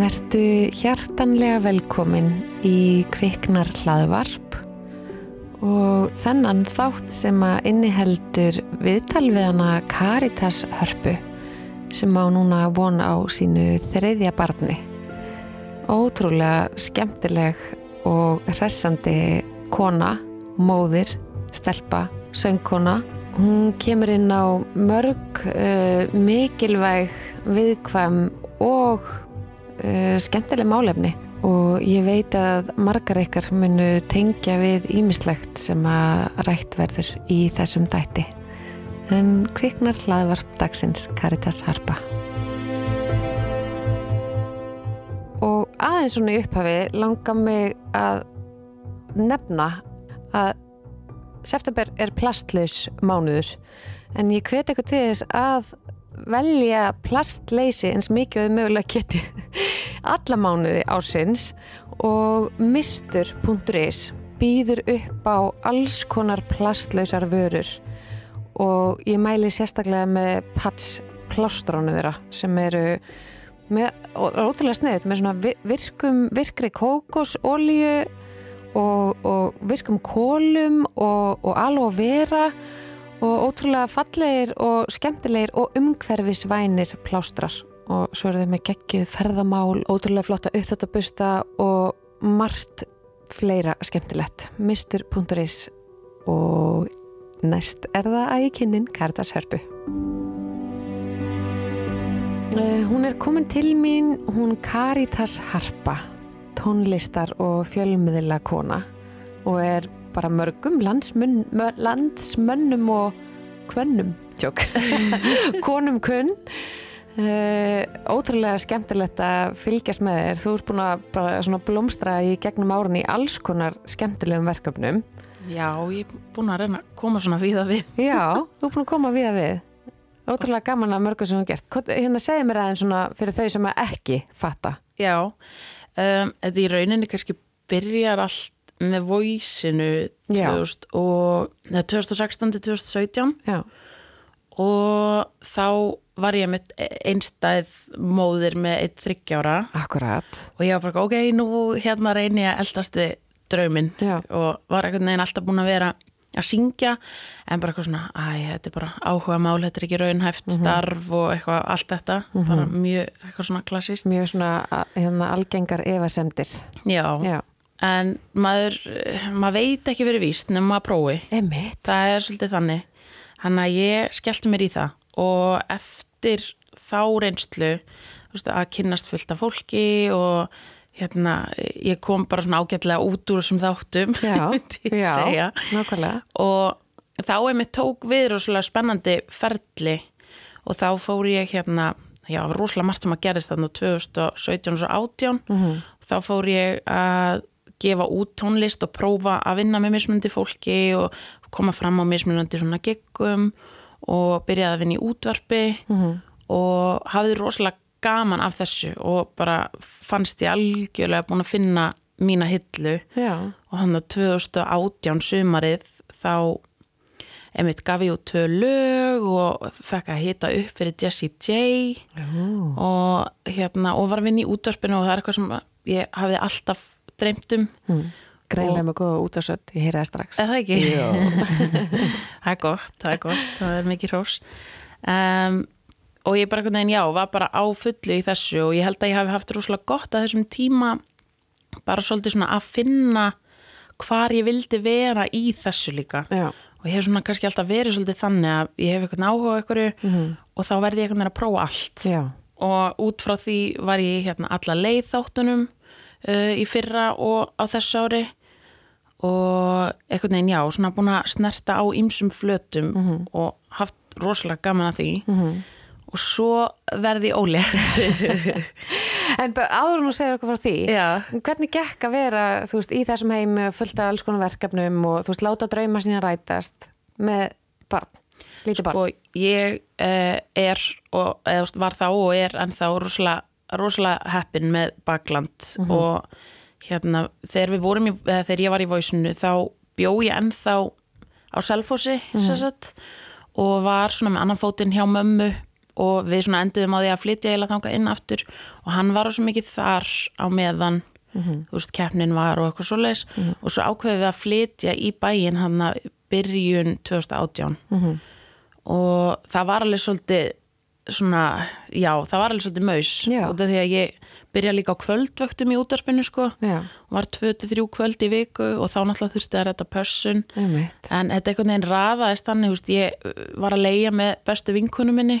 Vertu hjartanlega velkomin í kviknar hlaðvarp og þennan þátt sem að inniheldur viðtal við hana Karitas Hörpu sem á núna von á sínu þriðja barni. Ótrúlega skemmtileg og hressandi kona, móðir, stelpa, söngkona. Hún kemur inn á mörg uh, mikilvæg, viðkvæm og uh, skemmtileg málefni og ég veit að margar ykkar munu tengja við ímislegt sem að rætt verður í þessum þætti. En kviknar hlaðvarp dagsins Caritas Harpa. Og aðeins svona í upphafi langar mig að nefna að september er plastlaus mánuður en ég hveti eitthvað til þess að velja plastleysi eins mikið og þau mögulega geti alla mánuði ársins og mistur.is býður upp á alls konar plastlausar vörur og ég mæli sérstaklega með Pats plástránu þeirra sem eru með, ótrúlega sneðið með svona virkum, virkri kókosólíu og, og virkum kólum og, og aloe vera og ótrúlega fallegir og skemmtilegir og umhverfisvænir plástrar. Og svo eru þau með geggið ferðamál, ótrúlega flotta uppþáttabusta og margt fleira skemmtilegt. Mistur.is og næst er það að ég kynnin Karitas Hörpu. Uh, Hún er komin til mín hún Karitas Harpa tónlistar og fjölmiðla kona og er bara mörgum landsmönn, landsmönnum og kvönnum tjók, konum kunn. Uh, ótrúlega skemmtilegt að fylgjast með þér. Þú ert búin að blómstra í gegnum árun í alls konar skemmtilegum verkefnum. Já, ég er búin að reyna að koma svona viða við. Já, þú er búin að koma viða við. Ótrúlega gaman að mörgum sem þú gert. Hérna segja mér aðeins svona fyrir þau sem ekki fatta. Já, um, þetta í rauninni kannski byrjar allt með voisinu 2016-2017 og þá var ég með einstæð móðir með eitt þryggjára Akkurat. Og ég var bara ok, nú hérna reynir ég að eldast við drauminn. Og var einhvern veginn alltaf búin að vera að syngja en bara eitthvað svona, æ, þetta er bara áhuga mál, þetta er ekki raunhæft mm -hmm. starf og eitthvað, allt þetta, mm -hmm. bara mjög eitthvað svona klassíst. Mjög svona hérna, algengar efasemdir. Já, Já, en maður maður veit ekki verið víst nefnum að prófi. Emitt. Það er svolítið þannig hann að ég skellti mér í það og eftir þá reynslu veist, að kynnast fullt af fólki og hérna, ég kom bara svona ágætlega út úr þessum þáttum já, já, nákvæmlega og þá er mér tók við rosalega spennandi ferli og þá fór ég hérna já, rosalega margt sem að gerist þarna 2017 og 2018 mm -hmm. þá fór ég að gefa út tónlist og prófa að vinna með mismundi fólki og koma fram á mismunandi svona giggum og byrjaði að vinna í útvarpi mm -hmm. og hafði rosalega gaman af þessu og bara fannst ég algjörlega búin að finna mína hillu Já. og hann að 2018 sumarið þá emitt gaf ég út tvö lög og fekk að hita upp fyrir Jessie J oh. og hérna og var að vinna í útvarpinu og það er eitthvað sem ég hafði alltaf dreymt um mm. Greinlega með góða útvarsöld, ég heyra það strax Eða ekki? það er gott, það er gott, það er mikið hrós um, og ég bara, nein, já, var bara á fullu í þessu og ég held að ég hafi haft rúslega gott að þessum tíma bara svolítið svona að finna hvar ég vildi vera í þessu líka já. og ég hef svona kannski alltaf verið svolítið þannig að ég hef eitthvað náhuga eitthvað mm -hmm. og þá verði ég eitthvað að prófa allt já. og út frá því var ég hérna alla leið þáttunum uh, í fyrra og á þessu ári. Og eitthvað neina já, svona búin að snerta á ýmsum flötum mm -hmm. og haft rosalega gaman að því. Mm -hmm og svo verði ólega En áður nú segja okkur frá því Já. hvernig gekk að vera veist, í þessum heim fullt af alls konar verkefnum og þú veist, láta drauma sína rætast með barn, lítið barn? Sko, ég eh, er og, eða, var þá og er ennþá rosalega, rosalega heppin með bakland mm -hmm. og hérna, þegar við vorum í, þegar ég var í voisinu þá bjó ég ennþá á Selfossi mm -hmm. og var svona með annan fótinn hjá mömmu og við svona enduðum á því að flytja eða þanga inn aftur og hann var svo mikið þar á meðan þú veist, keppnin var og eitthvað svoleiðis. Og svo ákveðum við að flytja í bæinn hann að byrjun 2018 og það var alveg svolítið svona, já, það var alveg svolítið maus. Og það því að ég byrja líka á kvöldvöktum í útarpinu sko. Já, var 2-3 kvöld í viku og þá náttúrulega þurfti að redda pössun. En þetta einhvern veginn raðaðist þannig, veist, ég uh, var að leia með bestu vinkunum minni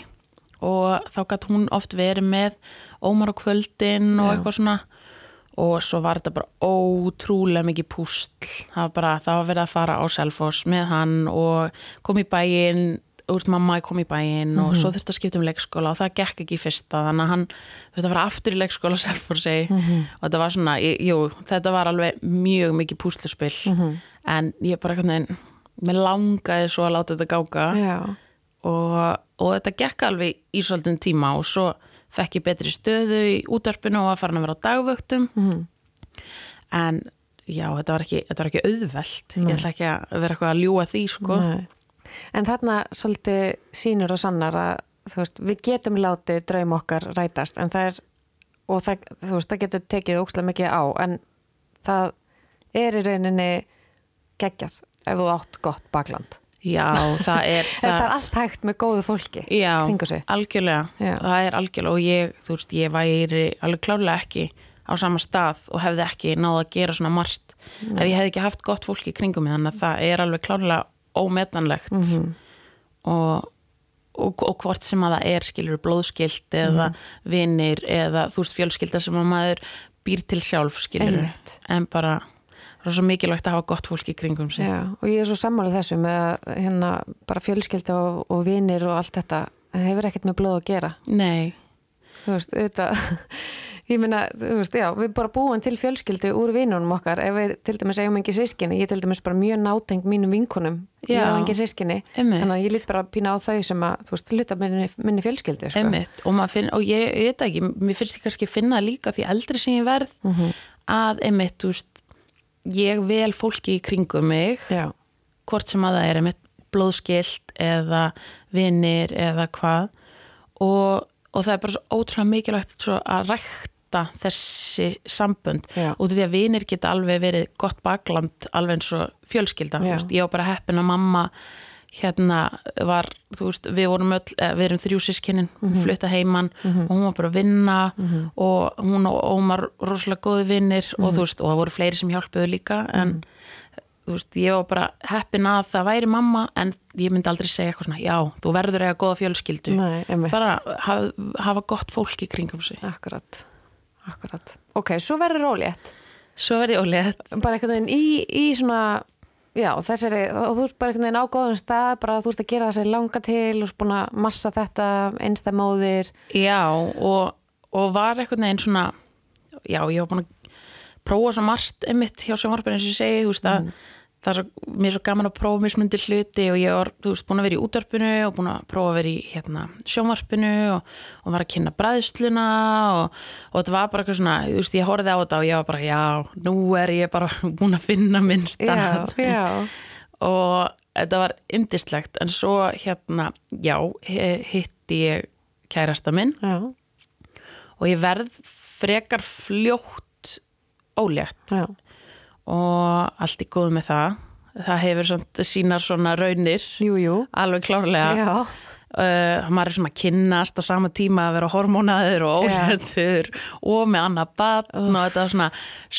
og þá gætt hún oft verið með ómar á kvöldin og Já. eitthvað svona. Og svo var þetta bara ótrúlega mikið pústl það var bara, það var verið að fara á Selfoss með hann og kom í bæinn veist, mamma kom í bæinn og svo þurfti að skipta um leikskóla og það gekk ekki í fyrsta þannig að hann þurfti að fara aftur í leikskóla Selfossi og þetta var svona, jú, þetta var alveg mjög mikið púsluspill en ég bara veginn mér langaði svo að láta þetta gáka Já, og, og þetta gekk alveg í svolítinn tíma og svo fekk ég betri stöðu í útarpinu og að fara að vera á dagvöktum. En já, þetta var ekki, þetta var ekki auðvelt. Ég ætla ekki að vera eitthvað að ljúa því sko. nei. En þarna svolítið sínur og sannar að veist, við getum látið draum okkar rætast en það er, og það, þú veist, það getur tekið ókslega mikið á en það er í rauninni geggjað ef þú átt gott bakland. já, það er Þess það er allt hægt með góðu fólki Já, algjörlega, Já. það er algjörlega og ég, þú veist, ég væri alveg klárlega ekki á sama stað og hefði ekki náða að gera svona margt ef ég hefði ekki haft gott fólk í kringum þannig að það er alveg klárlega ómetanlegt Mhm. og, og, og hvort sem að það er skilur blóðskilt eða Mhm. vinir eða þú veist fjölskyldar sem að maður býr til sjálf skilur Einmitt. en bara það er svo mikilvægt að hafa gott fólk í kringum sig Já, og ég er svo sammálið þessu með að hérna bara fjölskylda og, og vinir og allt þetta það hefur ekkert með blóð að gera Nei, þú veist, auðvitað ég meina, þú veist, já, við bara búum til fjölskyldu úr vinunum okkar, ef við til dæmis eigum engin sískinni, ég til dæmis bara mjög nátengt mínum vinkunum, ég Já. hef engin sískinni þannig að ég lít bara pína á þau sem að, þú veist, hluta minni, minni fjölskyldu, sko. Og, finn, og ég, ég veit ekki, mér finnst ég kannski finna líka því eldri sem ég verð Mhm. að einmitt, þú veist, ég vel fólki í kringum mig, Já, hvort sem að það er einmitt blóðskilt eða vinnir eða hvað og, og það er bara svo ótrúlega mikilvægt svo að rækta þessi sambönd. Já. og því að vinnir geta alveg verið gott bakland alveg eins og fjölskylda, veist, ég var bara heppin að mamma hérna var, þú veist, við vorum öll, við erum þrjú sískinin, mm -hmm. flutta heiman og hún var bara að vinna og hún og Ómar rosalega góði vinnir og þú veist, og það voru fleiri sem hjálpuðu líka en þú veist, ég var bara heppin að það væri mamma en ég myndi aldrei segja eitthvað svona, já, þú verður eiga góða fjölskyldu. Nei, bara hafa, hafa gott fólk í kringum sig. Akkurat, akkurat. Ok, svo verður rólétt, svo verði ég ólétt. Bara einhvern veginn í, í svona, já, þessari, og þú ert bara einhvern veginn á góðum stað, bara þú ert að gera þessi langa til, ert búin að massa þetta, einstæðmóðir, Já, og, og var eitthvað neginn svona, já, ég var búin að prófa svo margt einmitt hjá sjónvarpinu eins og ég segi, þú veist að það er svo, mér er svo gaman að prófa mismundi hluti og ég var, þú veist, búin að vera í útvarpinu og búin að prófa að vera í hérna sjónvarpinu og, og var að kynna bræðsluna og, og þetta var bara eitthvað svona, þú veist, ég horfði á þetta og ég var bara, já, nú er ég bara búin að finna minn já, stað já, og þetta var yndislegt en svo hérna, já, hitti ég kærasta minn. Já, og ég verð frekar fljótt ólétt. Já, og allt í góð með það. Það hefur sínar svona raunir. Jú, jú, alveg klárlega. Uh, maður er svona að kynnast á sama tíma að vera hormónaður og Já. óléttur og með annað batn og þetta svona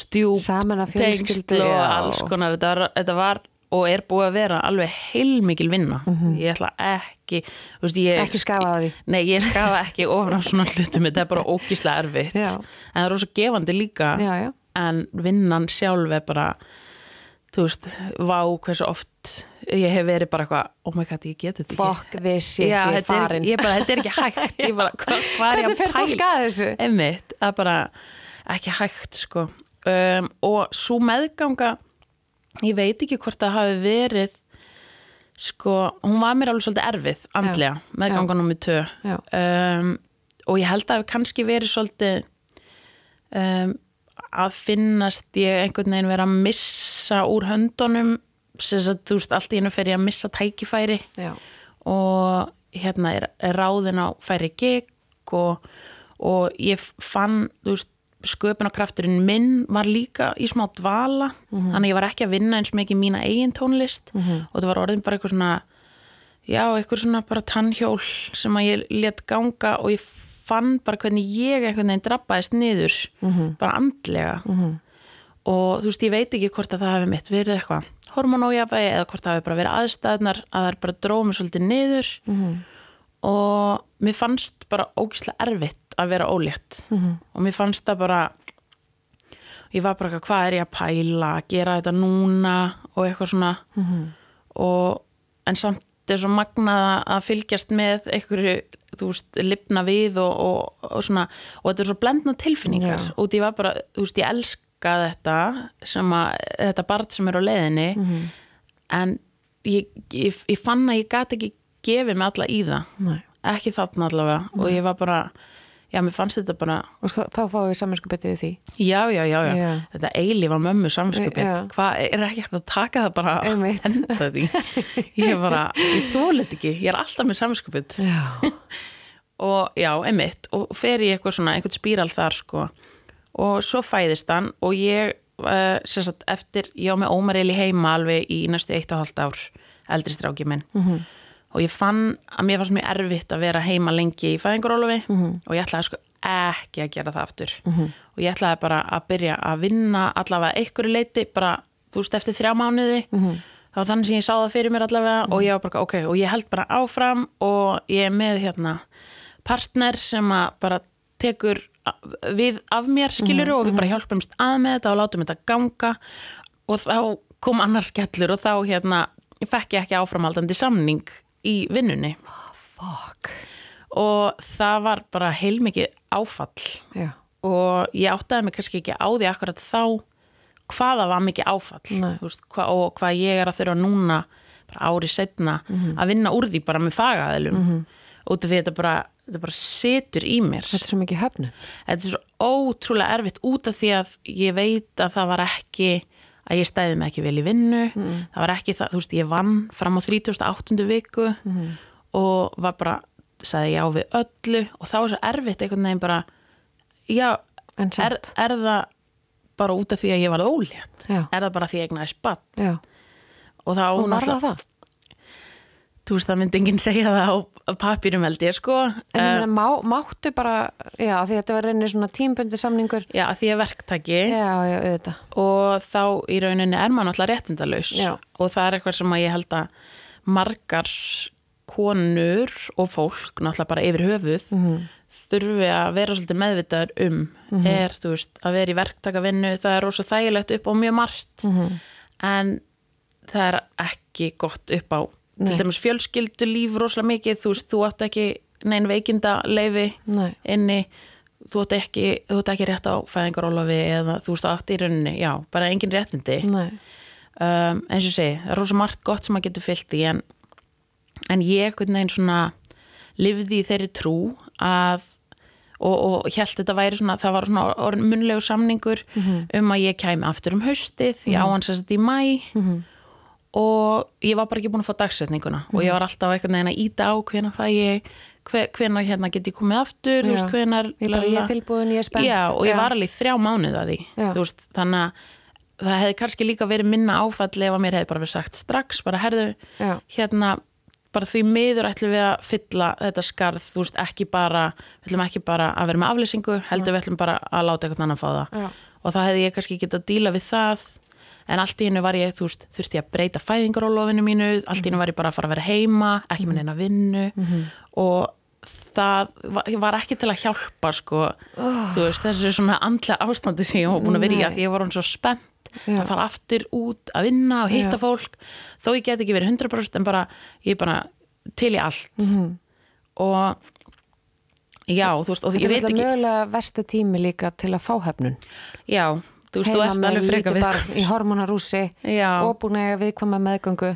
stjúp að tengsl og alls konar. Þetta var, þetta var og er búið að vera alveg heilmikil vinna. Ég ætla ekki veist, ég. Ekki skafa af því. nei, ég skafa ekki ofan af svona hlutum. Þetta er bara ógíslega erfitt. Já. en það er rosa gefandi líka. Já, já, en vinnan sjálf er bara þú veist, vá hversu oft ég hef verið bara eitthvað oh my god, ég get þetta ekki fuck this shit, Já, ég er þetta er, farin. ég bara, þetta er ekki hægt ég bara, hva, hvað er ég Hvernig að fer fólk pæla að þessu? einmitt, það er bara ekki hægt sko um, og svo meðganga ég veit ekki hvort það hafi verið sko, hún var mér alveg svolítið erfið andlega, meðganga nummið Já. um, og ég held að það hafi kannski verið svolítið um, að finnast ég einhvern veginn vera að missa úr höndunum sem að þú veist, allt í hennu fer ég að missa tækifæri já, og hérna er, er ráðin á færi gig og, og ég fann, þú veist, sköpunarkrafturinn minn var líka í smá dvala þannig að ég var ekki að vinna eins mikið mína eigin tónlist og það var orðin bara eitthvað svona já, eitthvað svona bara tannhjól sem að ég let ganga og ég fann bara hvernig ég einhvern veginn drabbaðist niður bara andlega. Og þú veist, ég veit ekki hvort að það hefði mitt verið eitthvað hormonójafægi eða hvort það hefði bara verið aðstæðnar að það er bara drómið svolítið niður. Og mér fannst bara ógíslega erfitt að vera ólétt. Og mér fannst það bara ég var bara eitthvað, hvað er ég að pæla gera þetta núna og eitthvað svona. Og en samt er svo magnað að fylgjast með einhverju, þú veist, lifna við og, og, og svona og þetta er svo blendna tilfinningar. Já. og því var bara, þú veist, ég elska þetta sem að, þetta barn sem er á leiðinni en ég, ég, ég fann að ég gat ekki gefið mig alla í það. Nei. ekki þarna allavega. Og ég var bara já, mér fannst þetta bara og þá fáum við saminskupetið því. Já, já, já, já, Já. þetta eilífa mömmu Já. hvað er ekki hægt að taka það bara Einmitt. enda því? Ég er bara, ég þólet ekki. Ég er alltaf með já, og já, emitt og fer í eitthvað svona, eitthvað spíral þar sko. Og svo fæðist hann og ég, uh, sem sagt, eftir ég á með ómarili heima alveg í næstu eitt og hálft ár, eldri stráki minn. -hmm. Og ég fann að mér fannst mjög erfitt að vera heima lengi í fæðingarólofi -hmm. og ég ætlaði sko ekki að gera það aftur -hmm. og ég ætlaði bara að byrja að vinna allavega einhverju leiti, bara þú veist eftir þrjá mánuði -hmm. þá var þannig sem ég sá það fyrir mér allavega og ég var bara, ok, og ég held bara áfram og ég er með hérna partner sem að bara tekur við af mér skiluru og við bara hjálpumst að með þetta og látum þetta ganga og þá kom annar skellur og þá hérna fekk ég ekki áframhaldandi samning í vinnunni. Fuck. Og það var bara heilmikið áfall. Já, og ég áttaði mig kannski ekki á því akkurat þá hvaða var mikið áfall. Veist, hva, og hvað ég er að þurfa núna bara ári setna að vinna úr því bara með fagaðilum. Út af því þetta bara, þetta bara situr í mér. Þetta er svo mikið höfnu þetta er svo ótrúlega erfitt út af því að ég veit að það var ekki að ég stæði mig ekki vel í vinnu. Það var ekki það, þú veist, ég vann fram á 38. viku og var bara, sagði já við öllu og þá er svo erfitt einhvern veginn bara já, er, er það bara út af því að ég var ólétt? Er það bara því að ég egnaði spatt og og var það það? Þú veist, það myndi enginn segja það á papirum held ég sko. En ég Eh, meina, má, máttu bara, já, því þetta var reynir svona tímbundi samningur. Já, því er verktaki. Já, já, og þá í rauninni er maður réttindalaus. Já. og það er eitthvað sem að ég held að margar konur og fólk náttúrulega bara yfir höfuð Mhm. þurfi að vera svolítið meðvitaður um. Er, þú veist, að vera í verktakavinnu það er rosa þægilegt upp á mjög margt. Mhm. en það er ekki gott upp á til dæmis fjölskyldu líf rosalega mikið þú veist, þú átt ekki neinn veikinda leifi Nei. inni þú átt ekki, ekki rétt á fæðingarólofi eða þú veist átt í rauninni já, bara engin réttindi. Nei, um, eins og segi, það er rosa margt gott sem maður getur fyllt í en, en ég einhvern veginn svona lifði í þeirri trú að og, og held þetta væri svona, það var svona munlegu samningur um að ég kæmi aftur um haustið, ég á hans að þetta í mæ og ég var bara ekki búin að fá dagsetninguna og ég var alltaf einhvern veginn að íta á hvenær fæ ég hve- hvenær hérna get ég komið aftur Já. veist, hvenær ég bara, ég er tilbúin, ég er spennt Já, og ég var alveg þrjá mánuð að því Já. veist, þannig að það hefði kannski líka verið minna áfall ef að mér hefði bara verið sagt strax, bara herðu Já. hérna, bara því miður ætlum við að fylla þetta skarð, þú veist, ekki bara við ætlum ekki bara að vera með aflýsingu heldur við ætlum bara að láta eitthvað annan fá það Já. og það hefði ég kannski getað að díla við það en allt í hennu var ég, þú veist, þurfti ég að breyta fæðingarólofinu mínu, allt í hennu var ég bara að fara að vera heima, ekki með neina vinnu. Og það var, ekki til að hjálpa sko, þú veist, þessu svona andla ástandi sem ég var búin að vera í að því ég var hún svo spennt Já. að fara aftur út að vinna og hitta Já. fólk. Þó ég get ekki verið 100% en bara, ég er bara til í allt. Mhm. og já, þú veist, og Þetta ég er veit ekki mögulega versti tími líka til að fá höfnun. Já, þú veist, þú ert alveg freka við í hormonarúsi og búin að viðkvæma meðgöngu.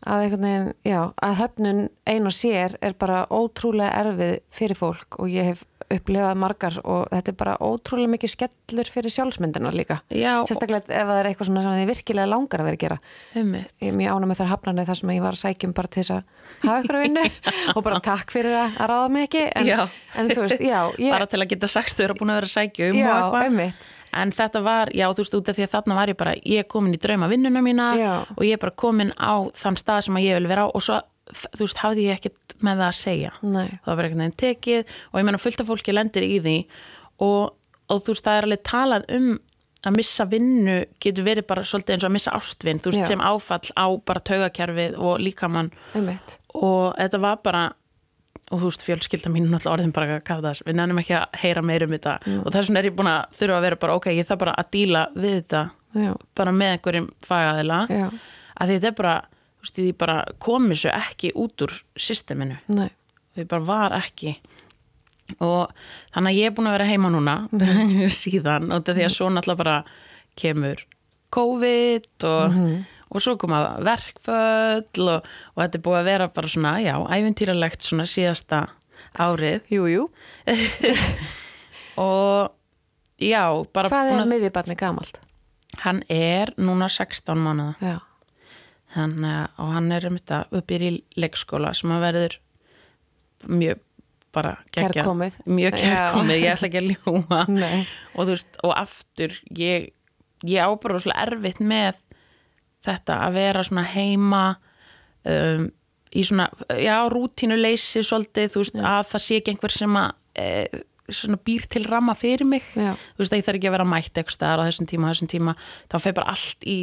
Að einhvern veginn, já, að höfnun ein og sér er bara ótrúlega erfið fyrir fólk og ég hef upplifað margar og þetta er bara ótrúlega mikið skellur fyrir sjálfsmyndina líka. Já, sérstaklega ef það er eitthvað svona sem þið virkilega langar að vera að gera. Einmitt. ég er mjög ána með þar hafnarni þar sem ég var að sækjum bara til þess að hafa ykkur vinnu og bara takk fyrir að, ráða mig ekki en, en þú veist, já, ég, Bara til að geta sagt þau eru búin að vera að sækja um já, eitthvað. einmitt En þetta var, já þú veist út af því að þarna var ég bara, ég er komin í drauma vinnuna mína Já. og ég er bara komin á þann stað sem ég vil vera á og svo, þú veist, hafði ég ekkert með það að segja. Nei. Það var bara einhvern veginn tekið og ég menna fullt af fólki lendir í því og, og þú veist, það er alveg talað um að missa vinnu getur verið bara svolítið eins og að missa ástvinn, þú veist, Já. sem áfall á bara taugakerfið og líkamann og þetta var bara og þú veist fjölskylda mín er náttúrulega orðin bara að kafa þess við nefnum ekki að heyra meir um þetta. Og þess vegna er ég búin að þurfa að vera bara ok, ég þarf bara að díla við þetta. Já, bara með einhverjum fagaðila. Já, að þetta er bara, þú veist, ég bara komi svo ekki út úr systeminu. Þau bara var ekki. Og þannig að ég er búin að vera heima núna síðan og þetta því að svo náttúrulega bara kemur COVID og, og svo koma verkföll og, og þetta er búið að vera bara svona, já, ævintýralegt svona síðasta árið. Jú, jú, og já, bara hvað er miðjubarni gamalt? hann er núna 16 mánuða að- og hann er um þetta uppir í leikskóla sem að verður mjög bara geggjað. Kærkomið. mjög kærkomið, ég ætla ekki að ljúa og veist, og aftur ég, ég á bara svona erfitt með þetta að vera svona heima um, í svona, já, rútínuleysi svolítið, þú veist, að það sé ekki einhver sem að e, svona býr til ramma fyrir mig, Já. þú veist, að ég þarf ekki að vera mætt eitthvað staðar á þessum tíma, á þessum tíma þá fer bara allt í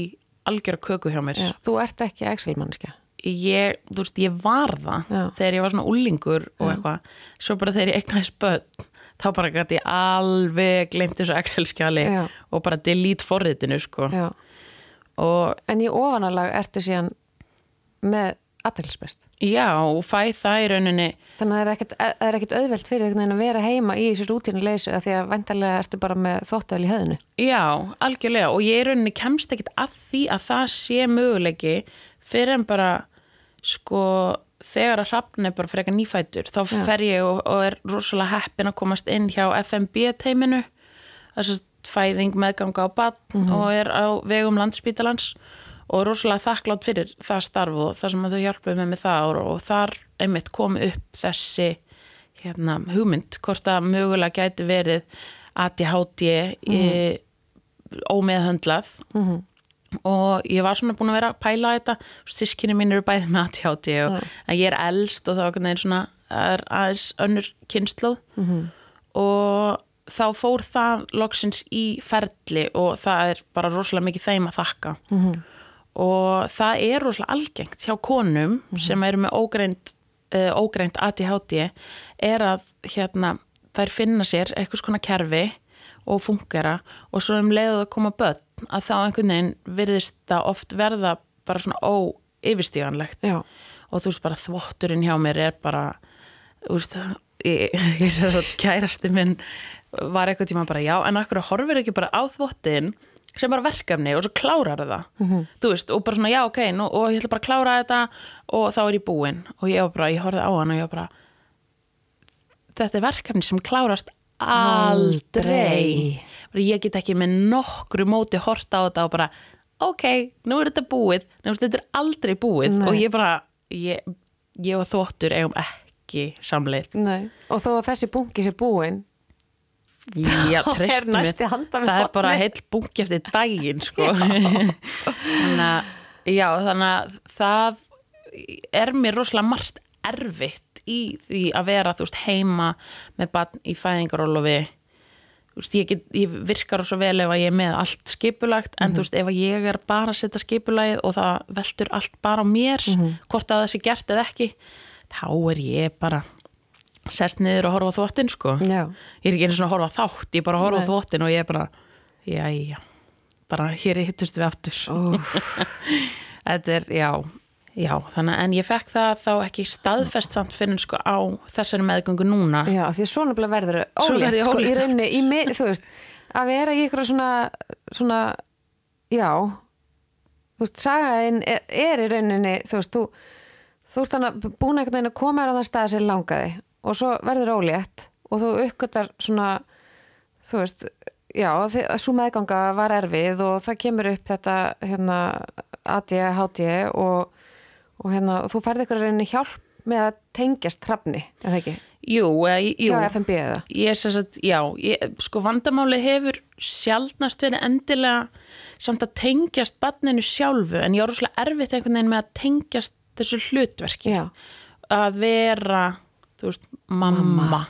algjöra köku hjá mér. Já, þú ert ekki Excel-mannskja ég, þú veist, ég var það Já. þegar ég var svona úlingur og eitthvað. Svo bara þegar ég eignaðist börn þá bara gæti ég alveg glemt þessu Excel-skjali Já. og bara delete forritinu sko. Já, og en í ofanalag ertu síðan með aðtækilsbest já, og fæ það í rauninni. Þannig að það er ekkert, það er ekkert auðvelt fyrir veginn að vera heima í þessu rútínu leysu af því að væntalega ertu bara með þóttuvel í höðinu. já, algjörlega. Og ég í rauninni kemst ekkit að því að það sé möguleiki fyrir en bara sko þegar að hrafn er bara frekar nýfætur þá fer ég og, og er rosalega heppin að komast inn hjá FMB teiminu þess að fæðing meðganga á bann og er á vegum landspítalans og er rosalega þakklátt fyrir það starf og það sem að þau hjálpuðu með með það og, og þar einmitt kom upp þessi hérna, hugmynd hvort að mögulega gæti verið ADHD í, ómeðhöndlað. Og ég var svona búin að vera að pæla þetta. Sískinni mín eru bæði með ADHD og ég er elst og þá er einhvern svona er aðeins önnur kynnslóð og þá fór það loksins í ferli og það er bara rosalega mikið þeim að þakka. Og það er rosalega algengt hjá konum sem eru með ógreind, uh, ógreind ADHD er að hérna, þær finna sér eitthvað skona kerfi og fungera og svo um leiðu að koma börn að þá einhvern veginn virðist það oft verða bara svona óyfirstíganlegt. Og þú veist bara þvotturinn hjá mér er bara þú veist ég, ég sé að kærasti minn var eitthvað tíma bara já en akkur horfir ekki bara á þvottin sem bara verkefni og svo klárar það -hmm. þú veist og bara svona já ok nú, og ég ætla bara að klára þetta og þá er ég búin og ég var bara, ég horfði á hann og ég var bara þetta er verkefni sem klárast aldrei bara, ég get ekki með nokkru móti horta á þetta og bara ok, nú er þetta búið veist þetta er aldrei búið Nei. og ég bara, ég, ég og þvottur eigum ekki samleið Nei. Og þó að þessi bunki sé búinn, Já, Þá treystu mér, það er bara heill bunki eftir daginn sko. þannig að já, þannig að það er mér rosalega margt erfitt í því að vera þú veist heima með barn í fæðingarólofi þú veist, ég, get, ég virkar svo vel ef að ég er með allt skipulagt en þú veist, ef að ég er bara að setja skipulagið og það veltur allt bara á mér hvort að það sé gert eða ekki þá er ég bara sest niður og horfa þvottin sko. Já. ég er ekki einu svona að horfa þátt ég er bara að horfa þvottin og ég er bara jæja, bara hér hittust við aftur. Þetta er, já já, þannig en ég fekk það þá ekki staðfest samt fyrir sko á þessari meðgöngu núna. Já, því svona bara verður ólétt, sko, í rauninni, í mig, þú veist, að vera í ykkur svona, svona, já, þú veist, sagaðin er, er í rauninni, þú veist, þú, þú veist þannig að búin einhvern veginn að koma þér á það stað sem langaði og svo verður ólétt og þú uppgötar svona þú veist, já, svo meðganga var erfið og það kemur upp þetta hérna ADHD og, og hérna og þú færði ykkur að reyna hjálp með að tengjast hrafni, er það ekki? Jú, eða, jú. Hjá FNB eða? Ég sé að, já, ég, sko vandamáli hefur sjálfnast verið endilega samt að tengjast barninu sjálfu en ég er rosalega erfitt einhvern veginn með að tengjast þessu hlutverki Já. að vera, þú veist, mamma, Mamma.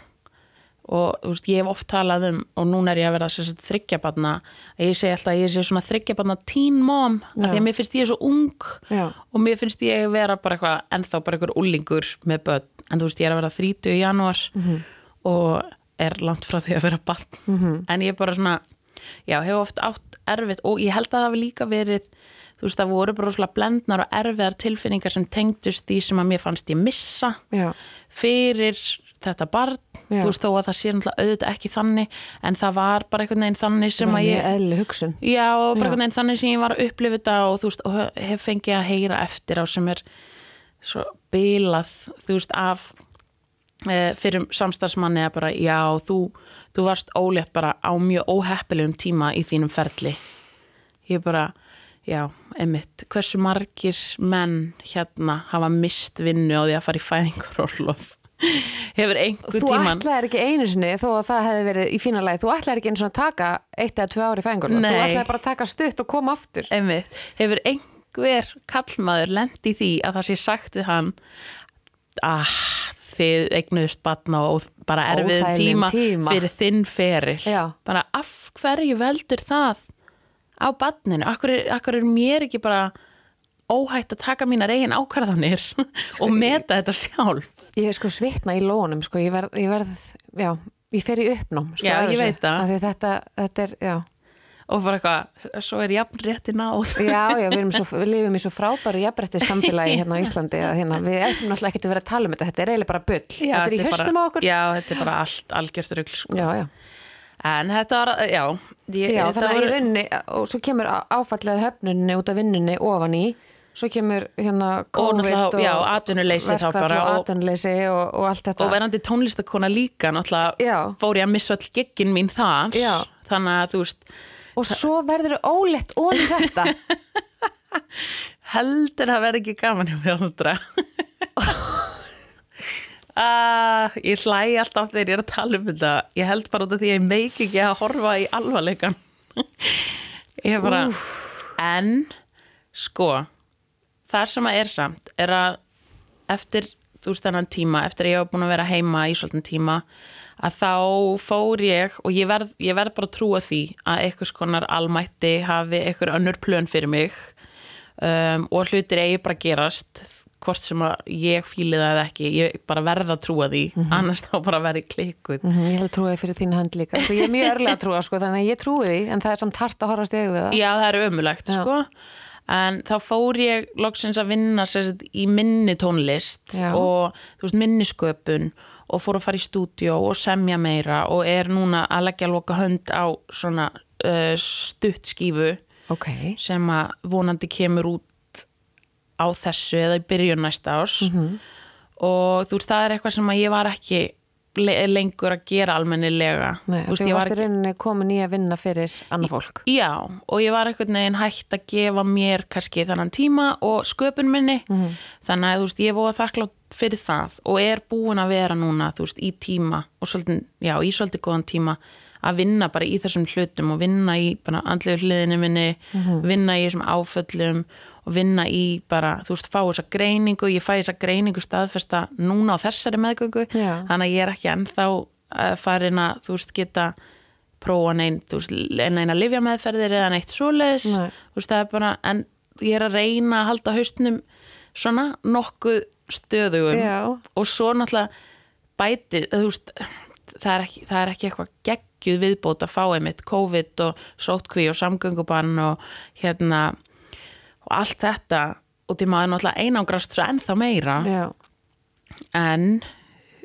og þú veist, ég hef oft talað um og núna er ég að vera þryggjabarna að ég segi alltaf að ég sé svona þryggjabarna teen mom, Já. að því að mér finnst ég svo ung Já. og mér finnst ég vera bara eitthvað ennþá bara eitthvað úlingur með börn en þú veist ég er að vera 30 í janúar Mhm. og er langt frá því að vera barn -hmm. en ég er bara svona já, hefur oft átt erfitt og ég held að það hafi líka verið þú veist það voru bara svona blendnar og erfiðar tilfinningar sem tengdust því sem að mér fannst ég missa Já, fyrir þetta barn Já. þú veist þó að það sé náttúrulega auðvitað ekki þannig en það var bara einhvern veginn þannig sem að ég eðli hugsun Já, bara Já. einhvern veginn þannig sem ég var að upplifa þetta og þú veist, og hef fengið að heyra eftir á sem er svo bilað, þú veist, af e, fyrir samstagsmanni að bara, já, þú, þú varst ólétt bara á mjög óheppilegum tíma í þínum ferli. Ég bara, já, emitt, hversu margir menn hérna hafa mist vinnu á því að fara í fæðingarorlof? Hefur einhver Þú tíman... ætlaðir ekki einu sinni þó að það hefði verið í fína lagi, þú ætlaðir ekki einu svona að taka eitt eða tvö ári fæðingur þú Nei. ætlaðir bara að taka stutt og koma aftur einmitt, hefur einhver kallmaður lent í því að það sé sagt við hann ah, þið eignuðust batna og bara Óþægilegum tíma, tíma. fyrir þinn feril Já. bara af hverju veldur það á batninu, akkur er, akkur er mér ekki bara óhætt að taka mínar eigin ákvarðanir og meta þetta sjálf? Ég er sko svitna í lónum sko, ég verð, ég verð já, ég fer í uppnám sko, Já, ég veit það. Þetta, þetta er, já. Og bara eitthvað, svo er jafn rétti náð. Já, já, við, svo, við lifum í svo frábæru jafnbretti samfélagi hérna á Íslandi hérna, við ættum náttúrulega ekki að vera að tala um þetta, þetta er eiginlega bara bull, Já, þetta er í höstum á okkur. Já, þetta er bara allt algjört rugl sko. En þetta var, já ég, Já, þannig að voru- í rauninni og svo kemur áfallið höfnunni út af vinnunni ofan í, svo kemur hérna COVID náttúrulega, já, atvinnuleysi þá bara og og- atvinnuleysi og, og allt þetta. Og verandi tónlistakona líka náttúrulega fór ég að missa all giggin mín þar. Já. þannig að þú veist og svo verður þau ólétt ón þetta. Heldur það verði ekki gaman hjá mér aldra uh, ég hlæ alltaf þegar ég er að tala um þetta. Ég held bara út af því að ég meik ekki að horfa í alvarleikan ég er bara en sko það sem að er samt er að eftir þennan tíma, eftir að ég hef búin að vera heima í svolítinn tíma að þá fór ég og ég verð, ég verð bara að trúa því að einhvers konar almætti hafi einhver önnur plön fyrir mig um, og hlutir eigi bara gerast hvort sem að ég fíli það eða ekki ég bara verð að trúa því. Annars þá bara verði klikkuð. Mhm, Ég held að trúa því fyrir þín hönd líka. Sko, Ég er mjög örlega að trúa, sko, þannig að ég trúi því en það er samt hart að horfast í augu við það. Já, það er ömulegt, sko. En þá fór ég loksins að vinna sagt, í minni tónlist Já. og veist, minnisköpun og fór að fara í stúdíó og semja meira og er núna að leggja loka hönd á svona uh, stuttskífu Ok, sem að vonandi kemur út á þessu eða í byrjun næsta ás Mhm. og þú veist, það er eitthvað sem að ég var ekki le lengur að gera almennilega Nei, Þú veist, ég var rauninni komin í að vinna fyrir annað fólk Já, og ég var einhvern veginn hægt að gefa mér kannski þannan tíma og sköpun minni Mhm. þannig að þú veist, ég voru þakklátt fyrir það og er búin að vera núna þú veist, í tíma og svolítið, já, í svolítið góðan tíma að vinna bara í þessum hlutum og vinna í andlegu hliðinu minni Mhm. vinna í þessum áföllum og vinna í bara, þú veist, fá þessa greiningu ég fæ þessa greiningu staðfesta núna á þessari meðgöngu Já. þannig að ég er ekki ennþá uh, farin að, þú veist, geta prófa neina livja meðferðir eða neitt svoleiðis Nei. þú veist, það er bara, en ég er að reyna að halda haustnum svona nokkuð stöðugum Já. og svo náttúrulega bætir, þú veist það er ekki, það er ekki eitthvað geggjuð viðbót að fá einmitt COVID og sótkví og samgöngubann og hérna og allt þetta og því maður náttúrulega einangrast svo ennþá meira. Já, en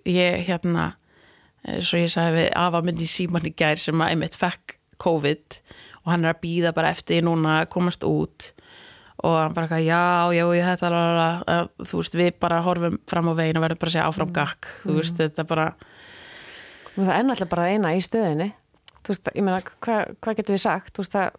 ég hérna svo ég sagði við afa minn í síman í gær sem að einmitt fekk COVID og hann er að býða bara eftir núna að komast út. Og hann bara eitthvað, já, já, ég þetta að, þú veist, við bara horfum fram á veginn og verðum bara að segja áfram gakk. Þú veist, þetta bara Og það er náttúrulega bara eina í stöðinni. Þú veist, ég meina, hvað hva getur við sagt? Þú veist, það,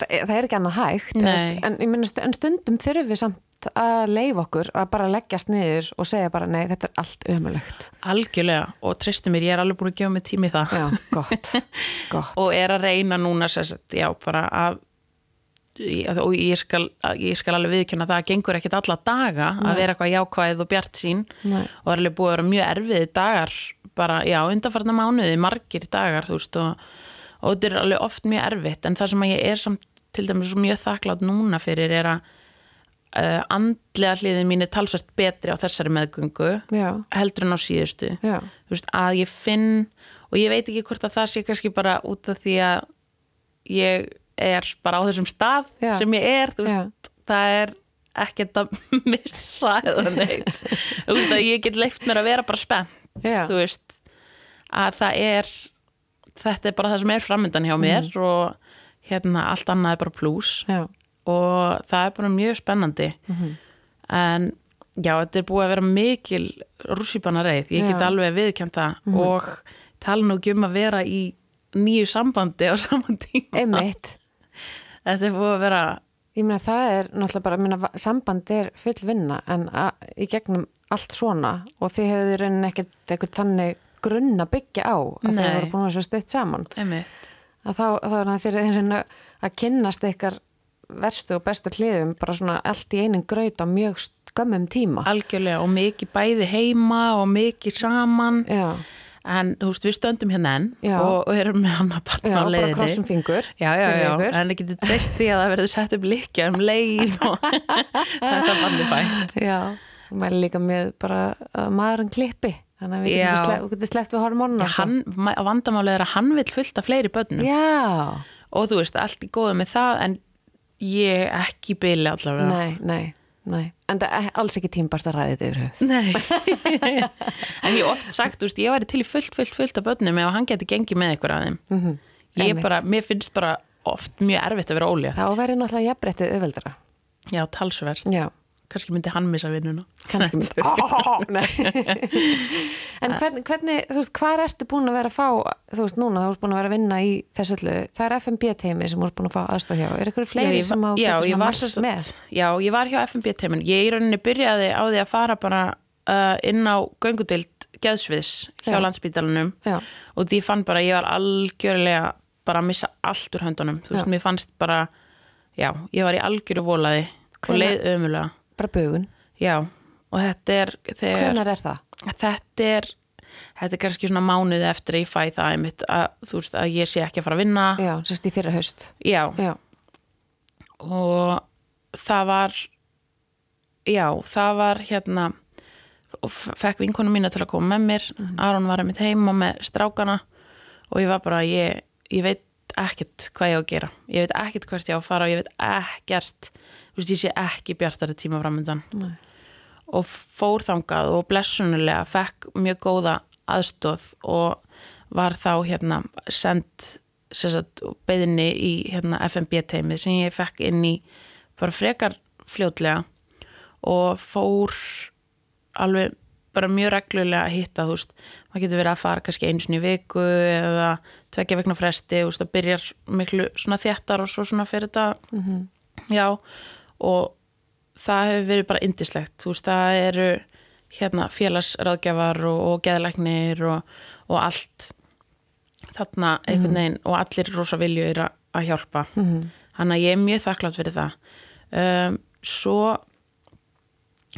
það, það er ekki annað hægt. Nei. En, stu- en stundum þurfum við samt að leifa okkur að bara leggjast niður og segja bara, nei, þetta er allt ömulegt. algjörlega og treystu mér, ég er alveg búin að gefa mig tími það Já, gott, gott. og er að reyna núna sérst, já, bara að og ég skal, ég skal alveg viðkjöna það að gengur ekkit alla daga að vera eitthvað jákvæð og bjart sín Nei. og er alveg búið að vera mjög erfiði dagar bara, já, undanfarnar mánuði margir dagar, þú veist og, og þetta er alveg oft mjög erfitt en það sem ég er samt til dæmis mjög þakklátt núna fyrir er að uh, andlega hliðin mín er talsvært betri á þessari meðgöngu Já, heldur en á síðustu. Veist, að ég finn og ég veit ekki hvort að það sé kannski bara út af því að ég er bara á þessum stað Já. sem ég er, veist, það er ekkert að missa eða neitt. Veist ég get leift mér að vera bara spennt, að það er þetta er bara það sem er framöndan hjá mér Mhm. og hérna allt annað er bara pluss og það er bara mjög spennandi. Mhm. en já, þetta er búið að vera mikil rússýbana reið, ég get alveg viðkjönd það. Og tala nú ekki um að vera í nýju sambandi á saman tíma. Einmitt. þetta er búið að vera Ég meina, það er náttúrulega bara, va- samband er full vinna en að, í gegnum allt svona. Og þið hefur raunin ekkert eitthvað þannig grunn að byggja á að þið Nei. voru búin að svo stutt saman. einmitt, að þá, þá er það þeir að kynnast ykkar verstu og bestu hliðum bara svona allt í einum graut á mjög skömmum tíma algjörlega og mikið bæði heima og mikið saman já, en þú veist, við stöndum hérna enn Já. og, erum með hann að já, barna á bara leiðinni krossum fingur Já, já, já, ykkur. en það getur treyst því að það verður sett upp likja um leið og þetta er bandið fætt. já, og maður líka með bara að maðurinn klippi þannig að við Já. getum sleppt, getum sleppt við Já, hann, vandamálið er að hann vil fullta fleiri börnum já, og þú veist, allt í góðu með það en ég ekki bili allavega. nei, nei, nei en það er alls ekki tímbart að ræði þetta yfir höfuð Nei. en ég oft sagt, þú veist, ég væri til í fullt, fullt, fullt af börnum ef hann geti gengið með ykkur af þeim. Mhm, Ég einmitt. bara, mér finnst bara oft mjög erfitt að vera ólétt. þá verður náttúrulega jafnbrettið auðveldara Já, talsvert. já Kannski myndi hann missa vinnuna. kannski mynd oh, en hvernig, hvernig, þú veist, hvað ertu búin að vera að fá þú veist, núna, þú ert búin að vera að vinna í þessu öllu, það er FMB teimi sem þú ert búin að fá aðstof hjá, er ykkur fleiri ég sem á já, getur svona sagt- með? Já, ég var hjá FNB teimin Ég í rauninni byrjaði á því að fara bara uh, inn á göngudild geðsviðs hjá Já. landsbítalunum já, og því fann bara, ég var algjörlega bara að missa allt úr höndunum. Þú veist, Já. mér fannst bara já, ég var í algjöru volaði og Hvenær- leið ömulega bara bugun já, og þetta er þegar, hvernig er það? þetta er þetta er kannski svona mánuði eftir að ég fæ það einmitt að, veist, að ég sé ekki að fara að vinna. Já, sérst í fyrra haust. Já, já, og það var já, það var hérna og fekk vinkonu mína til að koma með mér. Aron var einmitt heima með strákana og ég var bara, ég, ég veit ekkert hvað ég á að gera. Ég veit ekkert hvert ég á að fara og ég veit ekkert þú veist, ég sé ekki bjartari tíma framöndan Nei. og fór þangað og blessunulega fekk mjög góða aðstóð og var þá hérna sendt beðinni í hérna, FMB teimið sem ég fekk inn í bara frekar fljótlega og fór alveg bara mjög reglulega að hitta þú veist, maður getur verið að fara kannski einu sinni í viku eða tvekja vegna fresti þú veist, það byrjar miklu svona þjættar og svo svona fyrir þetta já, og það hefur verið bara indislegt, þú veist, það eru hérna félagsráðgjafar og, og geðlæknir og, og allt þarna einhvern veginn og allir rosa vilju er að, að hjálpa. Þannig að ég er mjög þakklátt fyrir það. Um, svo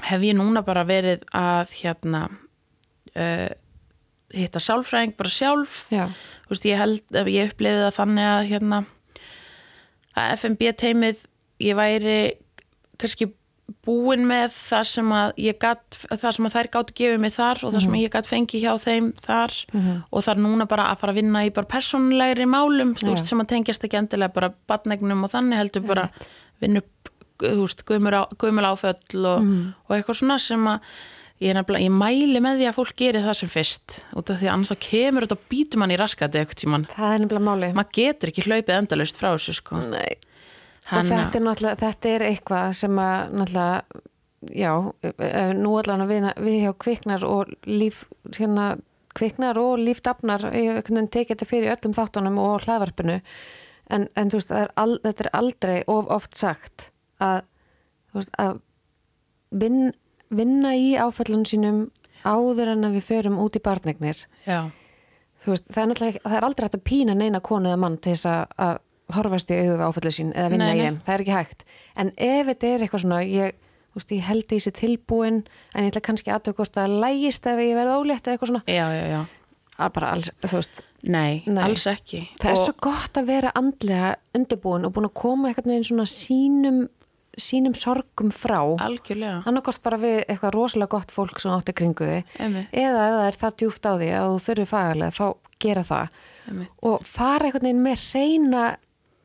hef ég núna bara verið að hérna uh, hitta sálfræðing bara sjálf. Veist, ég held að ég upplifið það þannig að hérna að FMB teimið ég væri kannski búin með það sem að ég gat, það sem að þær gáttu gefið mig þar og það sem ég gat fengið hjá þeim þar. Og þar núna bara að fara að vinna í bara persónulegri málum, þú veist, sem að tengjast ekki endilega bara badnegnum og þannig heldur bara vinna upp, þú veist, gömul áföll og, og eitthvað svona sem að ég, ég mæli með því að fólk geri það sem fyrst út af því að annars þá kemur þetta og býtur mann í raskati eitthvað tíman það er nefnilega máli maður getur ekki hlaupið endalaust frá þessu sko. Nei. Og Hanna- þetta er náttúrulega, þetta er eitthvað sem að náttúrulega já, eh, nú allan við, við hjá kviknar og líf hérna kviknar og lífdafnar ég tekið þetta fyrir öllum þáttunum og hlaðvarpinu. En, en þú veist, er al, þetta er aldrei of oft sagt að, þú veist, að vin, vinna í áfællunum sínum áður en að við förum út í barnegnir já, þú veist, það er það er aldrei hægt að pína neina konu eða mann til þess að, að horfast í auðu við áfællið sín eða vinna Nei, í þeim, það er ekki hægt. En ef þetta er eitthvað svona, ég veist, ég held í þessi tilbúin en ég ætla kannski aðtöku hvort það lægist ef ég verð ólétt eða eitthvað svona, já, já, já. Að bara alls, þú veist. Nei, Nei. alls ekki. Það er Og- svo gott að vera andlega undirbúin og búin að koma eitthvað neginn svona sínum sínum sorgum frá. Algjörlega. Annarkort bara við eitthvað rosalega gott fólk sem átti kringu þig Einmitt. eða ef það er það djúft á því að þú þurfi fagalega þá gera það. Einmitt. og fara einhvern veginn með reyna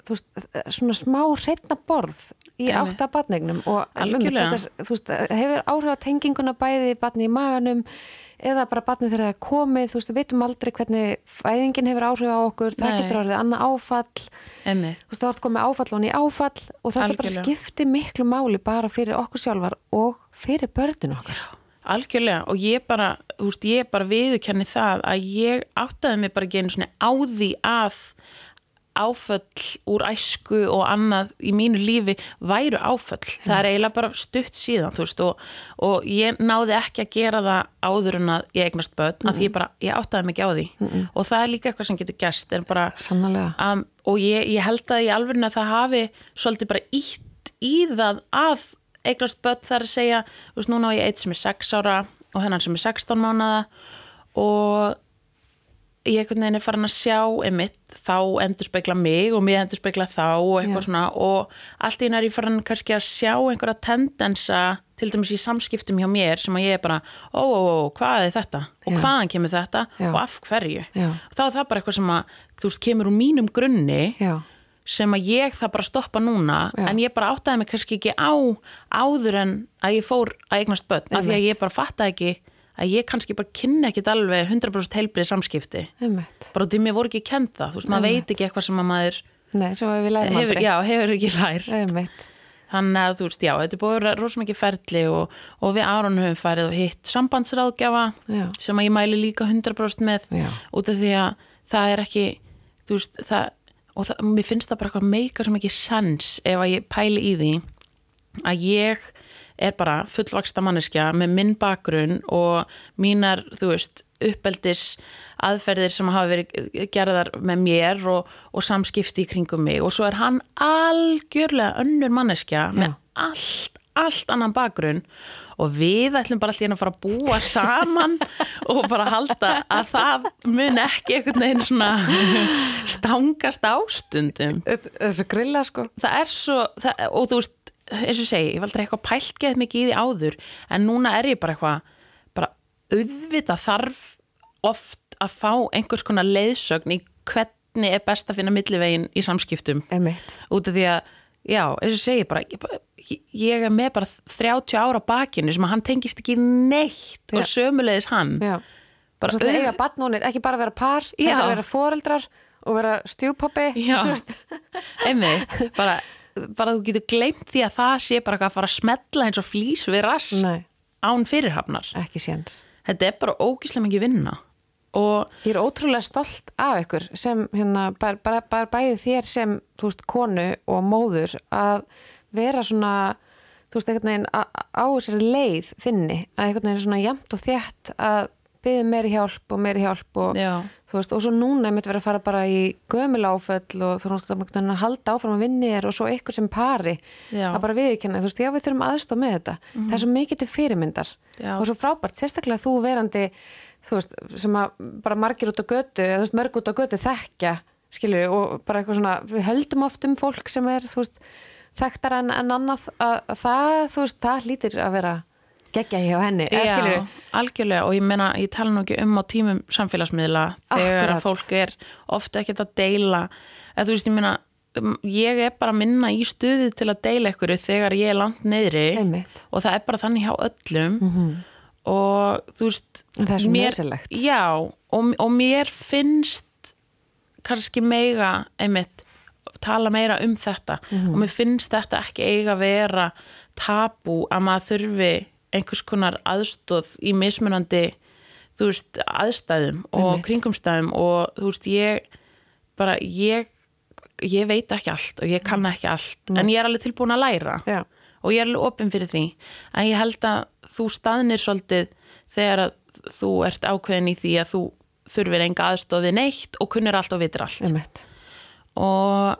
veist, svona smá reyna borð í átta batningnum og þetta, þú veist, hefur áhrif á tenginguna bæði batni í maganum eða bara batni þegar það er komið þú veist, við veitum aldrei hvernig fæðingin hefur áhrif á okkur, það Nei. getur orðið annað áfall Einmitt. þú veist, það vart komið áfall og ný áfall og þetta bara Algjörlega. skipti miklu máli bara fyrir okkur sjálfar og fyrir börnin okkar Algjörlega og ég bara, þú veist, ég bara viðurkenni það að ég áttaði mig bara einu svona á því að áföll úr æsku og annað í mínu lífi væru áföll. Það er eiginlega bara stutt síðan, veist, og, og ég náði ekki að gera það áður en að ég eignast börn, að því ég bara, ég áttaði mig ekki á því. Og það er líka eitthvað sem getur gæst, um, og ég, ég held að í alvörinu að það hafi svolítið bara ítt í það að eignast börn þar að segja þú veist, núna á ég eitt sem er 6 ára og hennan sem er 16 mánada og ég einhvern veginn er farin að sjá einmitt, þá endur spekla mig og mér endur spekla þá og eitthvað Já. svona og allt í einu er ég farin kannski að sjá einhverja tendensa til dæmis í samskiptum hjá mér sem að ég er bara, ó, ó, ó, hvað er þetta og Já. hvaðan kemur þetta Já. og af hverju Já. þá er það bara eitthvað sem að, þú veist, kemur úr mínum grunni sem að ég það bara stoppa núna Já. en ég bara áttaði mig kannski ekki á áður en að ég fór að eignast börn af því að ég bara fattaði ekki að ég kannski bara kynni ekkit alveg 100% heilbrið samskipti einmitt. bara því mér voru ekki kenda, þú veist, maður veit ekki eitthvað sem að maður Nei, svo við lærum hefur, aldrei. já, hefur ekki lær Einmitt. þannig að þú veist, já, þetta er búið að vera rosa mikið ferli og, og við Aron höfum farið og hitt sambandsráðgjafa Já. sem að ég mæli líka 100% með Já. út af því að það er ekki þú veist, það og það, mér finnst það bara eitthvað meika sem ekki sens ef að ég pæli í því að ég er bara fullvaksta manneskja með minn bakgrunn og mínar, þú veist, uppeldis aðferðir sem hafa verið gerðar með mér og, og samskipti í kringum mig. Og svo er hann algjörlega önnur manneskja með allt, allt annan bakgrunn. Og við ætlum bara alltaf að fara að búa saman og bara halda að það mun ekki einhvern veginn svona stangast ástundum Þessu grilla sko. það er svo, það, og þú veist eins og segi, ég aldrei eitthvað pælt geð mikið í því áður en núna er ég bara eitthvað bara auðvitað þarf oft að fá einhvers konar leiðsögn í hvernig er best að finna millivegin í samskiptum Einmitt. út af því að, já, eins og segi bara, ég, ég er með bara 30 ára bakinu sem að hann tengist ekki neitt og Já. sömulegis hann Já. bara Svo þetta eiga badnónir, ekki bara vera par, þetta vera foreldrar og vera stjúpappi. Já, einmitt bara, bara þú getur gleymt því að það sé bara að fara að smetla eins og flýs við rass Nei, án fyrirhafnar ekki séns. þetta er bara ógíslega mikið vinna og Ég er ótrúlega stolt af ykkur sem hérna, bara, bara, bara bæði þér sem, þú veist, konu og móður að vera svona, þú veist, einhvern veginn á þessari leið þinni, að einhvern veginn svona jamt og þétt að byggja meiri hjálp og meiri hjálp og veist, og svo núna mitt vera að fara bara í gömul áföll og þú veist, að halda áfram að vinni þér og svo ykkur sem pari Já. að bara viðkynna, þú veist, já við þurfum aðstof með þetta það er svo mikið til fyrirmyndar Já. og svo frábært, sérstaklega þú verandi þú veist, sem að bara margir út á götu, eða þú veist, mörg út á götu þekkja, skilju, og bara eitthvað svona við höldum oft um fólk sem er þú veist, þekktar en, en annað að, að það, þú veist, það lítur að vera geggja hjá henni, Já, algjörlega og ég meina, ég tala nú ekki um á tímum samfélagsmiðla þegar að fólk er ofta ekkert að deila. Eða þú veist, ég meina um, ég er bara að minna í stuði til að deila ykkur þegar ég er langt Einmitt. og það er bara þannig hjá öllum. Og þú veist það er svo. Já, og, og mér finnst kannski meiga einmitt tala meira um þetta. Og mér finnst þetta ekki eiga að vera tabú að maður þurfi einhvers konar aðstóð í mismunandi veist, aðstæðum og kringumstæðum og þú veist, ég bara, ég ég veit ekki allt og ég kann ekki allt en ég er alveg tilbúin að læra. Já. og ég er alveg opinn fyrir því. En ég held að þú staðnir svolítið þegar að þú ert ákveðin í því að þú þurfir enga aðstofið neitt og kunnir allt og vitir allt. Einmitt. og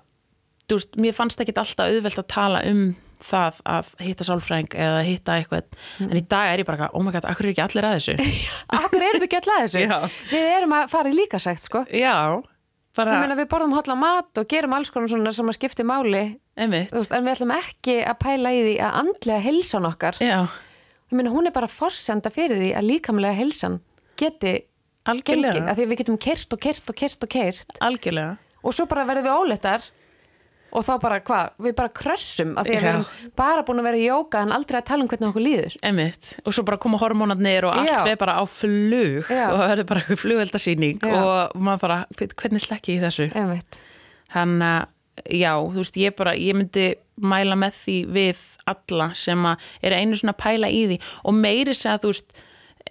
þú veist, mér fannst ekki alltaf auðvelt að tala um það að hitta sálfræðing eða hitta eitthvað. En í dag er ég bara, oh my god, akkur er ekki allir að þessu? Akkur við ekki alltaf þessu? Já. Við erum að fara í líkasækt, sko. já, Ég bara meina við borðum hotla mat og gerum alls konar svona sem að skipti máli. Einmitt, en við ætlum ekki að pæla í því að andlega heilsan okkar já, ég meina hún er bara forsenda fyrir því að líkamlega heilsan geti gengið, algjörlega. Að því að við getum kert og kert og kert og kert algjörlega, og svo bara verðum við óleittar og þá bara hvað, við bara krössum af því að við Já. erum bara búin að vera í jóka en aldrei að tala um hvernig okkur líður einmitt og svo bara koma hormónarnir og allt Já. við bara á flug Já. og það verður bara eitthvað flugveldasýning Já. og maður bara, hvernig slekki ég í þessu einmitt, Þannig að, já, þú veist, ég bara, ég myndi mæla með því við alla sem að er einu svona að pæla í því og meiri segja, þú veist,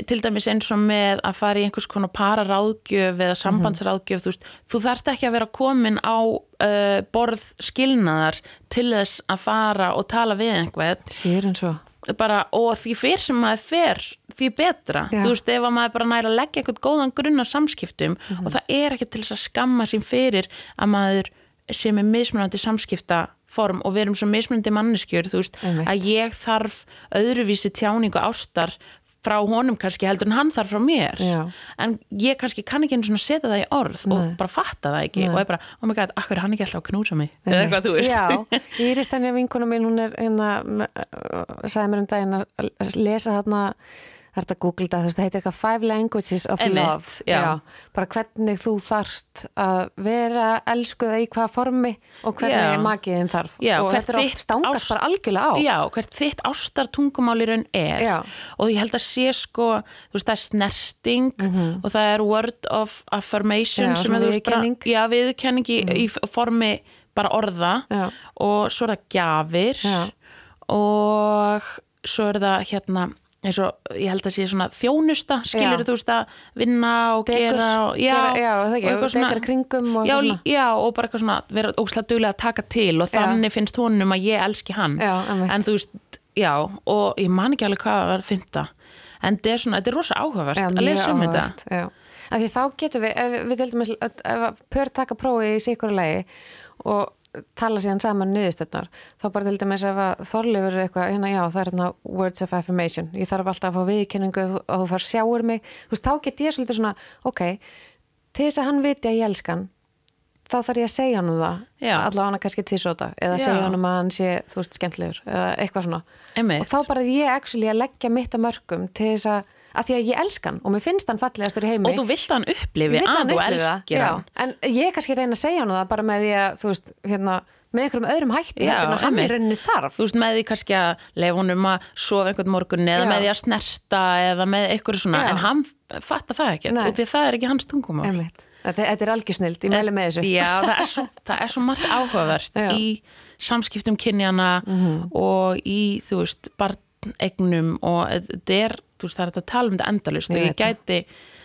til dæmis eins og með að fara í einhvers konar pararáðgjöf eða sambandsráðgjöf, þú veist, þú þarft ekki að vera komin á uh, borð skilnaðar til þess að fara og tala við einhvern sér en svo bara, og því fyrr sem maður fer því betra, Já. þú veist ef að maður bara næra að leggja einhvern góðan grunn að samskiptum og það er ekki til þess að skamma sín fyrir að maður sem er mismunandi samskipta form og við erum svo mismunandi manneskjur þú veist, Einmitt. að ég þarf öðruvísi tjáningu ástar frá honum kannski heldur en hann þarf frá mér Já. en ég kannski kann ekki einu svona setja það í orð og Nei. bara fatta það ekki Nei. og ég bara, oh my god, akkur er hann ekki alltaf að knúsa mig eða eitthvað þú veist Já, Íris Tanja vinkona mín, hún er hérna, sagði mér um daginn að lesa þarna, það þetta að googla veist, það heitir eitthvað Five Languages of Einmitt, Love. já. Bara hvernig þú þarft að vera elskuð í hvaða formi og hvernig Já. makiðin þarf. Já, og þetta er oft stangast ást- bara algjörlega á. Já, hvert þitt ástar tungumálirun er Já. og ég held að sé sko þú veist það er snerting og það er word of affirmation. Já, sem er. Mhm. já, viðurkenning í, í formi bara orða Já. og svo er það gjafir Já. og svo er það hérna eins og ég held að sé svona þjónusta skilur Já. þú veist að vinna og Dekur, gera og, já, gera- já, það ekki, og eitthvað svona- kringum og svona. já, og bara eitthvað svona vera ógslag duglega að taka til og þannig finnst honum að ég elski hann en þú veist, já, og ég man ekki alveg hvað það var að fynda en þetta er svona, þetta er rosa áhugavert að lesa um þetta. Af því þá getum við, ef við ef að pör taka prófið í sikur lagi og tala síðan saman niðurstöðnar, þá bara til dæmis ef að þorlifur er eitthvað, hérna já, það er hérna words of affirmation, ég þarf alltaf að fá viðkenningu og þú þarf sjáur mig, þú veist, þá get ég svolítið svona, ok, til þess að hann viti að ég elskan þá þarf ég að segja hann um það, Já. allavega hann kannski tvisóta, eða Já. segja hann um að hann sé, þú veist, skemmtlegur, eða eitthvað svona Einmitt. og þá bara ég actually að leggja mitt að mörgum til þess að, að því að ég elska hann og mér finnst hann fallegastur í heimi og þú vilt hann upplifi að hann þú elskir hann en ég er kannski reyna að segja hann það bara með því að þú veist, hérna, með einhverjum öðrum hætti Já, heldur en að hann einmitt. rauninni þarf þú veist, með því kannski að leifa honum að sofa einhvern morgun eða Já. með því að snerta eða með eitthvað svona, Já. en hann fattar það Nei. og því að það er ekki hans Einmitt. þetta, er algjörsnild, ég meðlega með þessu Já, það er svo, það er svo margt áhugavert í samskiptum kynjana og í, þú veist, barnegnum og þetta er, veist, það er þetta að tala um þetta endalust og Ég gæti,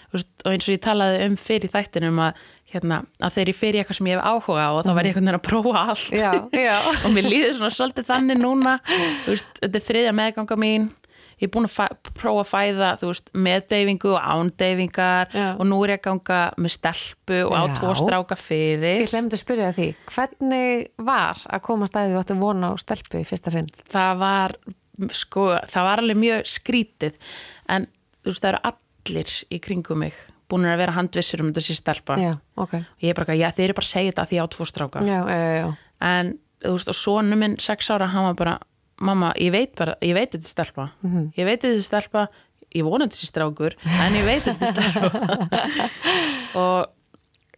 þú veist, og eins og ég talaði um fyrir þættinum að, hérna, að þegar ég fyrir eitthvað sem ég hef áhuga og þá verð ég einhvern veginn að prófa allt Mhm. Já, já. og mér líður svona svolítið þannig núna þú veist, þetta er þriðja meðganga mín ég er búin að prófa að fæða þú veist, með deyfingu og ándeyfingar Já. og nú er ég að ganga með stelpu og á tvo stráka fyrir Ég ætla að spyrja því, hvernig var að koma stæði og ætti vona á stelpu í fyrsta sinn? það var sko, það var alveg mjög skrítið. En þú veist, það eru allir í kringum mig búin að vera handvissur um sé stelpa. Já, ok. og ég er bara, já, þeir eru bara að segja þetta því ég á tvo stráka. Já, en þú veist, og sonu minn sex ára, hann var bara mamma, ég veit bara, ég veit þetta stelpa. Ég veit þetta stelpa ég vona þetta strákur, en ég veit þetta stelpa. Og,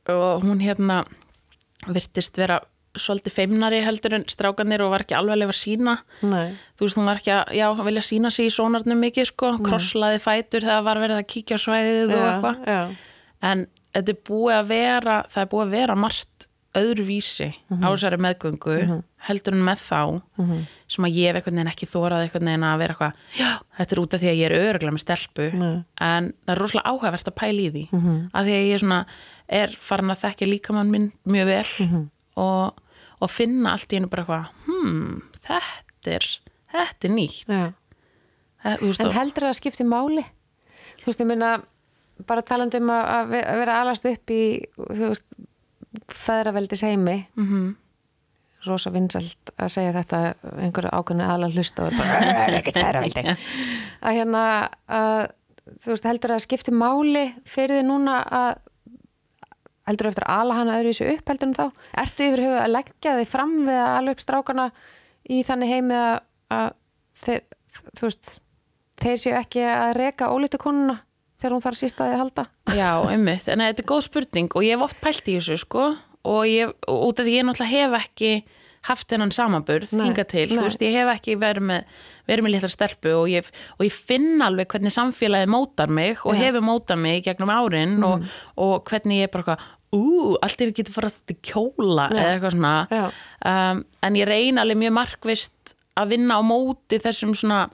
og hún hérna virtist vera svolítið feimnari heldur en strákanir og var ekki alveg að lefa sína Nei. þú veist, hún var ekki að, já, vilja sína sig í sónarnum mikið, sko, krosslaði fætur þegar var verið að kíkja á svæðið og Já, eitthvað. já. en þetta er búið að vera það er búið að vera margt öðruvísi á þessari meðgöngu heldur en með þá sem að ég einhvern veginn ekki þórað einhvern veginn að vera eitthvað já, þetta er út af því að ég er öruglega með stelpu. Nei. en það er rosalega áhugavert að pæla í því. Að því að ég svona er farin að þekka líkamann minn mjög vel og, og finna allt í einu bara eitthvað hmm, þetta er þetta er nýtt Já. Það- veist, En heldur það að skipti máli? Þú veist, ég minna bara talandi um að, að ve- að vera alast upp í þú veist, feðraveldis heimi mm -hmm. rosa vinsælt að segja þetta einhverju ákveðni aðla hlusta og bara, "Það er ekkert feðraveldi að hérna að, þú veist, heldur það að skipti máli fyrir þið núna að heldur eftir að ala hana öðruvísu upp heldur en þá? Ertu yfir höfuð að leggja þig fram við að ala upp strákana í þannig heimi að, að þeir, þú veist þeir séu ekki að reka ólítu konuna þegar hún þarf sístaði að halda? Já, einmitt, en þetta er góð spurning og ég hef oft pælt í þessu sko og ég, út af því ég náttúrulega hef ekki haft þennan samanburð hinga til, nei. þú veist, ég hef ekki verið með, verið með litla stelpu og ég, og ég finn alveg hvernig samfélagið mótar mig og Já. hefur mótað mig gegnum árin og, og hvernig ég bara ú, allt er getur fara að þetta kjóla Já. eða eitthvað svona um, en ég reyna alveg mjög markvist að vinna á móti þessum svona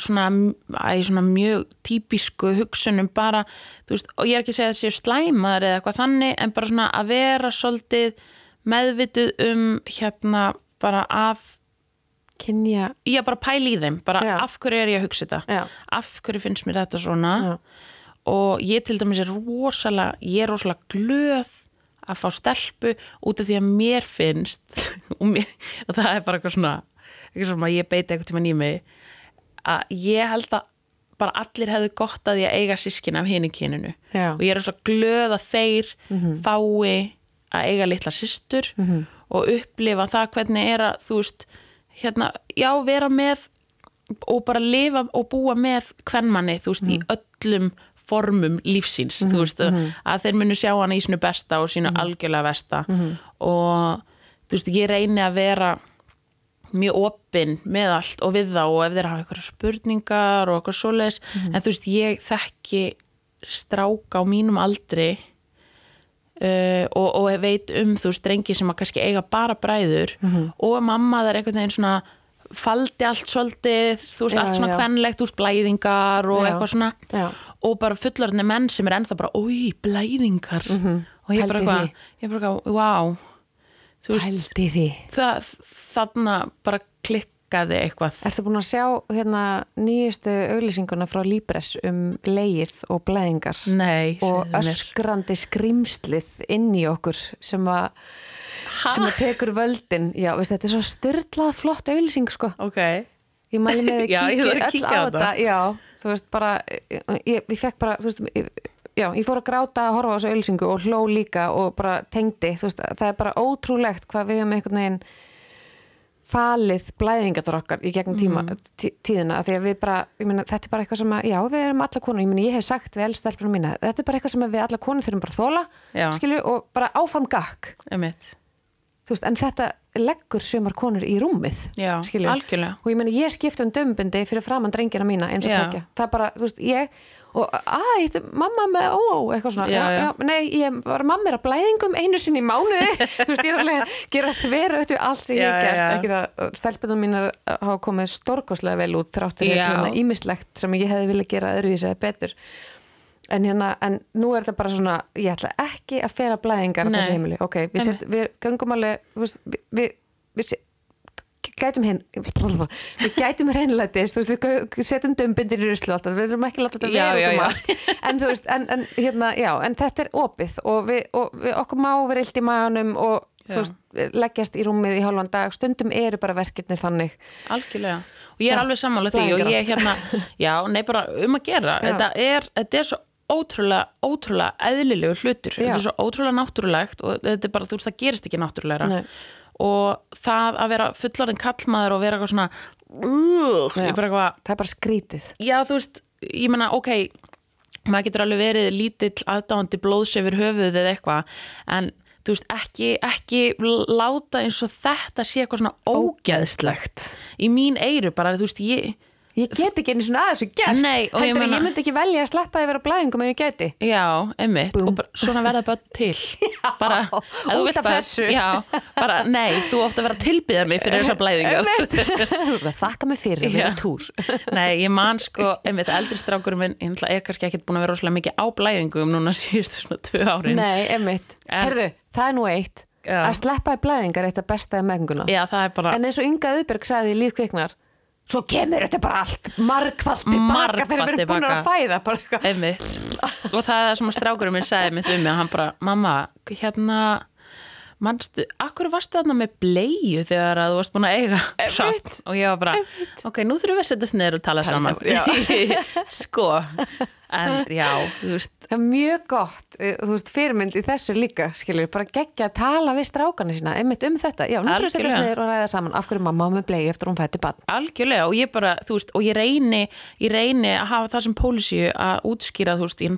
svona, æ, svona mjög típisku hugsunum bara, þú veist, og ég er ekki að segja að það séu slæmar eða eitthvað þannig en bara svona að vera svolítið meðvituð um hérna bara að Kynja, ég bara pæli í þeim, bara Já. af hverju er ég að hugsa þetta af hverju finnst mér þetta svona Já. Og ég til dæmis er rosalega ég er rosalega glöð að fá stelpu út af því að mér finnst og, mér, og það er bara eitthvað svona eitthvað svona að ég beiti eitthvað tíma nými að ég held að bara allir hefðu gott að ég eiga sískin af hinu kyninu. Já. og ég er svo glöð að þeir fái að eiga litla systur og upplifa það hvernig er að þú veist, hérna, já vera með og bara lifa og búa með hvernmanni, þú veist, í öllum formum lífsíns, þú veist að þeir munu sjá hana í sínu besta og sínu algjörlega besta og þú veist, ég reyni að vera mjög opinn með allt og við þá og ef þeir hafa eitthvað spurningar og eitthvað svoleiðis, en þú veist, ég þekki stráka á mínum aldri uh, og, og veit um þú strengi sem að kannski eiga bara bræður og mamma það er einhvern veginn svona faldi allt svolítið þú veist, Já, allt svona þú veist, blæðingar og Já. eitthvað svona Já. og bara fullorðni menn sem er ennþá bara, oi, blæðingar og ég bara Pældi eitthvað, ég bara eitthvað, wow þú veist, hældi því. það, þarna bara klikkaði eitthvað. Ertu búin að sjá hérna nýjustu auglýsinguna frá Libres um leið og blæðingar? Nei, og öskrandi skrimslið inn í okkur sem að sem að tekur völdin. Já, veist, þetta er svo styrlað flott auðlýsing sko. ok, ég mæli með að kíkja öll kíkja á þetta. já, þú veist bara ég, ég fekk bara, þú veist ég, já, ég fór að gráta að horfa á þessu auðlýsingu og hló líka og bara tengdi. Þú veist, það er bara ótrúlegt hvað við höfum einhvern veginn falið blæðingatur okkar í gegnum tíma, Mhm. tí, tíðina því að við bara, ég meina, þetta er bara eitthvað sem að já, við erum alla konur, ég meina, ég hef sagt við elstelpunum mína, þetta er bara eitthvað sem við alla konur þurfum bara að þóla, Já. skilju, og bara áfram gakk, einmitt þú veist, en þetta leggur sumar konur í rúmið, Já, skilju, algjörlega. og ég meina, ég skipti um dömbindi fyrir framann drengina mína eins og Já. tvekja, það er bara, þú veist, ég og, æ, þetta er mamma með ó, ó, eitthvað svona, Já, já, já. nei, ég var mamma er að blæðingum einu sinni í mánuði, þú veist, ég er alveg að gera þveru allt sem ég hef gert, ekki það, stelpunum mínar hafa komið stórkoslega vel út þráttur hérna ímislegt sem ég hefði viljað gera öðruvísi eða betur. En hérna, en nú er þetta bara svona ég ætla ekki að fela blæðingar á þessu heimili, ok, við, set, við göngum alveg þú veist, við, við, við gætum hinn við gætum hreinlætis við setjum dömbindir í ruslu alltaf við erum ekki láta þetta vera út um allt. En veist, en, en hérna, já en þetta er opið og, við, og við, okkur má vera illt í maganum og veist, leggjast í rúmið í hálfan dag. Stundum eru bara verkefnir þannig. Algjörlega. Og ég er Já, alveg sammála því og ég hérna já, nei bara um að gera. Þetta er, þetta er svo ótrúlega ótrúlega eðlilegu hlutur. Þetta er svo ótrúlega náttúrulegt og þetta er bara, þú veist, það gerist ekki náttúrulegra. Nei. Og það að vera fullorðin kallmaður og vera eitthvað svona uh, Já. eitthvað, það er bara skrítið já þú veist ég menna, ok maður getur alveg verið lítill aðdáandi blóðsefur höfuð eða eitthvað en þú veist, ekki, ekki láta eins og þetta sé eitthvað svona ógeðslegt í mín eyru bara, þú veist, ég Ég get ekki einu svona aðeins og gert Nei, og Heldur ég, meina- ég myndi ekki velja að sleppa vera á blæðingum en ég geti Já, emmitt, Búm. og bara, svona verða bara til bara, ef þú vilt af bara- þessu. já, bara, nei, þú átt að vera tilbyða mig fyrir þessar blæðingar Þakka mig fyrir vera Já. túr Nei, ég man sko, einmitt eldri strákurinn minn, ég er kannski ekkert búin að vera rosalega mikið á blæðingum núna síðustu svona tvö árin. Nei, emmitt En- Herðu, það er nú eitt Já. Að sleppa í blæðingar er eitt að besta í menguna Já, það er bara, En eins og Inga Auðberg sagði í lífkviknar Svo kemur þetta bara allt margfalt tilbaka þegar við erum búin að fæða bara eitthvað einmitt. Og það er sem að strákurinn minn sagði mitt um mig, hann bara, mamma, hérna, manstu, akkur varstu þarna með bleiu þegar að þú varst búin að eiga samt? Og ég var bara, ok, nú þurfum við að setjast niður og tala saman. saman, sko, en já, þú veist, Það er mjög gott, eh, þú veist, fyrirmynd í þessu líka, skilur, bara geggja að tala við strákana sína, einmitt um þetta. Já, nú fyrir að setjast niður og ræða saman af hverju mamma með blei eftir hún fætti bann Algjörlega og ég bara, þú veist, og ég reyni ég reyni að hafa það sem pólisíu að útskýra, þú veist, ég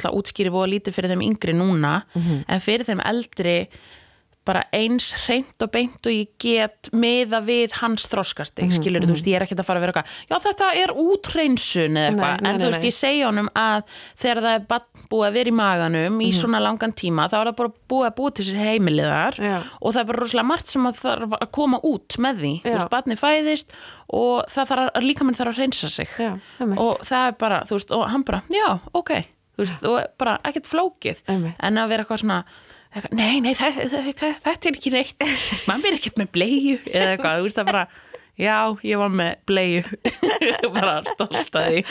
bara eins hreint og beint og ég get meða við hans þroskasti, mm skilur þú veist, ég er ekkert að fara að vera eitthvað, já þetta er útreinsun eða eitthvað, en nei, þú veist, nei. ég segja honum að þegar það er búið að vera í maganum í svona langan tíma, þá er það bara búið að búið til sér heimiliðar Já. og það er bara rosalega margt sem að þarf að koma út með því, þú Já. veist, barni fæðist og það þarf að, líka minn þarf að reynsa sig. Já, og það er bara, þú veist, og hann bara já, ok, þú veist, og bara ekkert flókið, en að vera eitthvað svona nei, nei, þetta er ekki neitt. Maður er ekkert með bleiu eða eitthvað, þú veist, það bara já, ég var með bleiu. Bara stolt að því.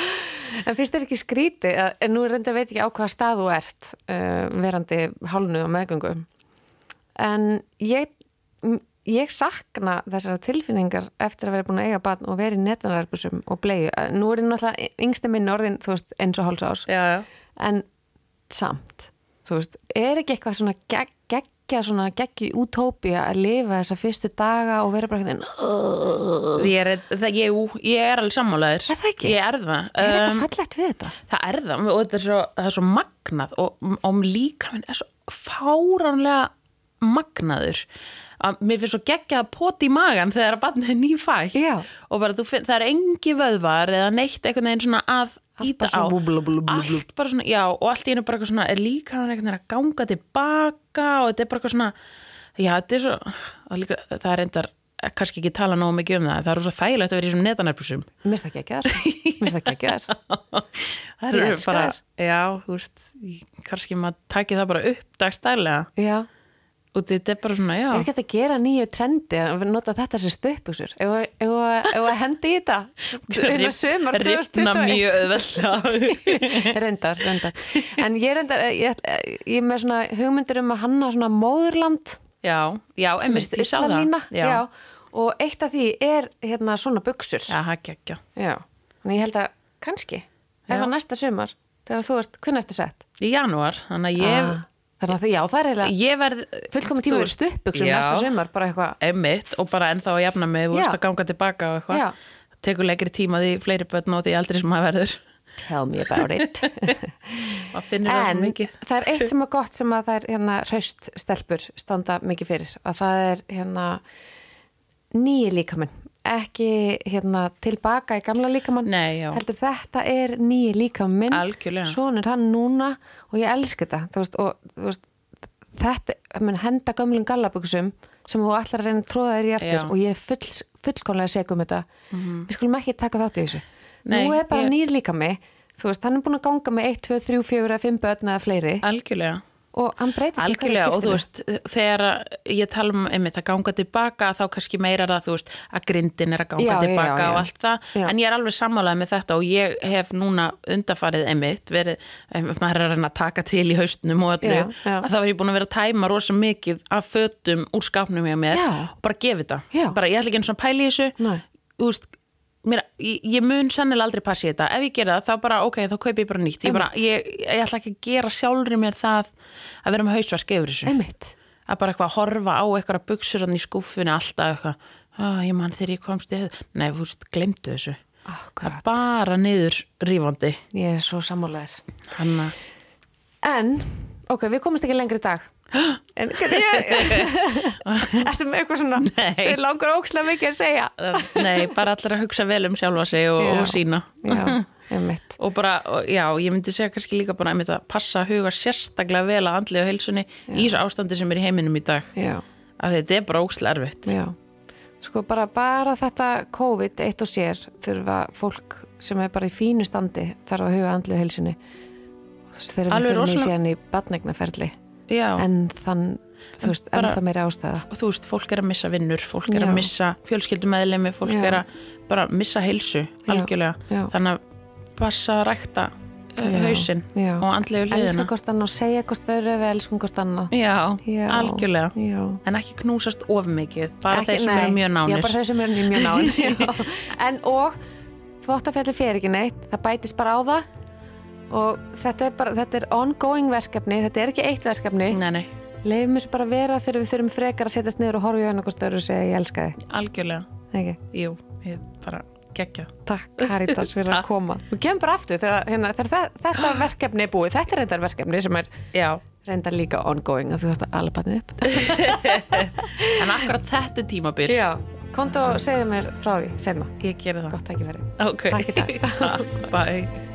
En finnst þér ekki skríti, en nú reynda veit ekki á hvaða stað þú ert uh, verandi hálnu og meðgöngu en ég ég sakna þessara tilfinningar eftir að vera búin að eiga barn og vera í netanarbusum og bleiðu. Nú er ég náttúrulega yngsti minn orðin, þú veist, eins og háls ás já, já, en samt, þú veist, er ekki eitthvað svona gegg, geggja svona geggi útópía að lifa þessa fyrstu daga og vera bara veginn ég er, það, ég, ég er alveg sammálaður Er það ekki? ég er það, er eitthvað Um, fallegt við þetta? það er það og þetta er svo, það er svo magnað og, og líka minn er svo fáránlega magnaður að mér finnst svo geggjað að poti í magan þegar að barnið er nýfætt. Og bara finn, það er engi vöðvar eða neitt einhvern veginn svona að íta á. svona búblu, búblu, búblu. allt bara svona, já og allt í einu bara eitthvað svona er líka hann einhvern veginn að ganga tilbaka og þetta er bara eitthvað svona já þetta er svo, líka, það er reyndar kannski ekki tala nógu mikið um það það er svo þægilegt að vera í þessum netanærpusum Mér finnst það ekki að finnst það eru bara, já, ég- kannski maður taki það bara upp dagstælega. Já og þetta er bara svona, já, Er ekki hægt að gera nýju trendi að nota þetta sem stöpuksur að hendi í þetta um að sömur rifna 2021 mjög auðveldlega. reyndar, reyndar en ég reyndar, ég, ég er með svona hugmyndir um að hanna svona móðurland já, já, einmitt, ég sá það. Já, já, og eitt af því er hérna svona buksur það er geggja. Já. þannig ég held að kannski ef Já. að næsta sömur þegar þú ert, hvernig ertu sett? Í janúar, þannig að ég, Ah, þannig að því, já, það er eiginlega ég verð, fullkomin tíma stöpuksum já. næsta sömur, bara eitthvað einmitt, og bara ennþá að jafna mig, þú veist að ganga tilbaka og eitthvað. Tekur leikri tíma því fleiri börn og því aldrei sem maður verður. tell me about it það En það er eitt sem er gott sem að það er hérna hraust stelpur standa mikið fyrir að það er hérna nýji líkamann ekki hérna tilbaka í gamla líkamann. Nei, heldur þetta er nýji Algjörlega. svona er hann núna og ég elska þetta. Veist, og veist, þetta menn, henda gömlum gallabuxum sem þú ætlar að reyna að tróða þér í eftir Já. og ég er full, fullkomlega seg um þetta. Við skulum ekki taka þátt í þessu. Nei, nú er bara ég- nýr líkami. Þú veist, hann er búin að ganga með 1, 2, 3, 4 eða 5 börn eða fleiri. Algjörlega. Og hann breytist Algjörlega og þú veist, þegar að ég tala um einmitt að ganga tilbaka þá kannski meira það, þú veist, að grindin er að ganga Já, tilbaka já, já. og allt það. En ég er alveg sammálaðið með þetta og ég hef núna undarfarið einmitt verið, einmitt, maður er að reyna að taka til í haustnum og öllu, að það var ég búin að vera að tæma rosa mikið af fötum úr skápnum hjá mér Já. og bara gefa þetta. Bara ég ætla ekki eins og að pæla í þessu. Nei. þú veist, mér, ég, mun sennilega aldrei passi þetta, ef ég gera það þá bara ok, þá kaupi ég bara nýtt. Ég, bara, ég, ég ætla ekki að gera sjálfri mér það að vera með hausverk yfir þessu. Einmitt. að bara eitthvað horfa á eitthvað buksur í skúfunni alltaf eitthvað. Ah, ég man þegar ég komst í þetta nei, þú veist, glemdu þessu. Það Akkurat. er bara niður rífandi. Ég er svo að En, ok, við komumst ekki lengri dag. En. Ertu með eitthvað svona... Þið langar ókslega mikið að segja. nei, bara allir að hugsa vel um sjálfa sig og, Já. og sína Já. og bara, og, já, ég myndi segja kannski líka bara að passa að huga sérstaklega vel að andlega heilsunni í þessu ástandi sem er í heiminum í dag Já, að þetta er bara ókslega erfitt já. Sko bara, bara þetta COVID eitt og sér þurfa fólk sem er bara í fínu standi þarf að huga andlu heilsinni þegar við fyrir síðan í badnegnaferli já, en þann, þú veist, en bara- það meiri ástæða. þú veist, fólk er að missa vinnur fólk er Já. að missa fjölskyldumæðlemi fólk Já. er að bara missa heilsu algjörlega, já. þannig að passa að rækta uh, hausinn og andlegu Elska hliðina hvort annað og segja hvort þau eru við elskum hvort annað. Já, algjörlega. En ekki knúsast of mikið bara þeir sem eru mjög nánir. Já, bara þeir sem eru mjög nánir. En og þvóttafjalli fer ekki neitt það bætist bara á það og þetta er bara, þetta er ongoing verkefni þetta er ekki eitt verkefni. Nei, nei, leifum þessu bara að vera þegar við þurfum frekar að setjast niður og horfa í hvort þau eru og segja ég elska þig. Algjörlega. Ekki? jú, ég bara gegja Takk Caritas fyrir að Takk. koma. Við kemum bara aftur þegar, hérna, þegar þe- þetta verkefni er búið. Þetta er reyndar verkefni sem er já, reyndar líka ongoing að þú þátt að alveg bannið upp. En akkurat þetta tímabil. Já, og segðu mér frá því senna ég geri það. Gott ekki verið ok, Takk í dag. Takk, bye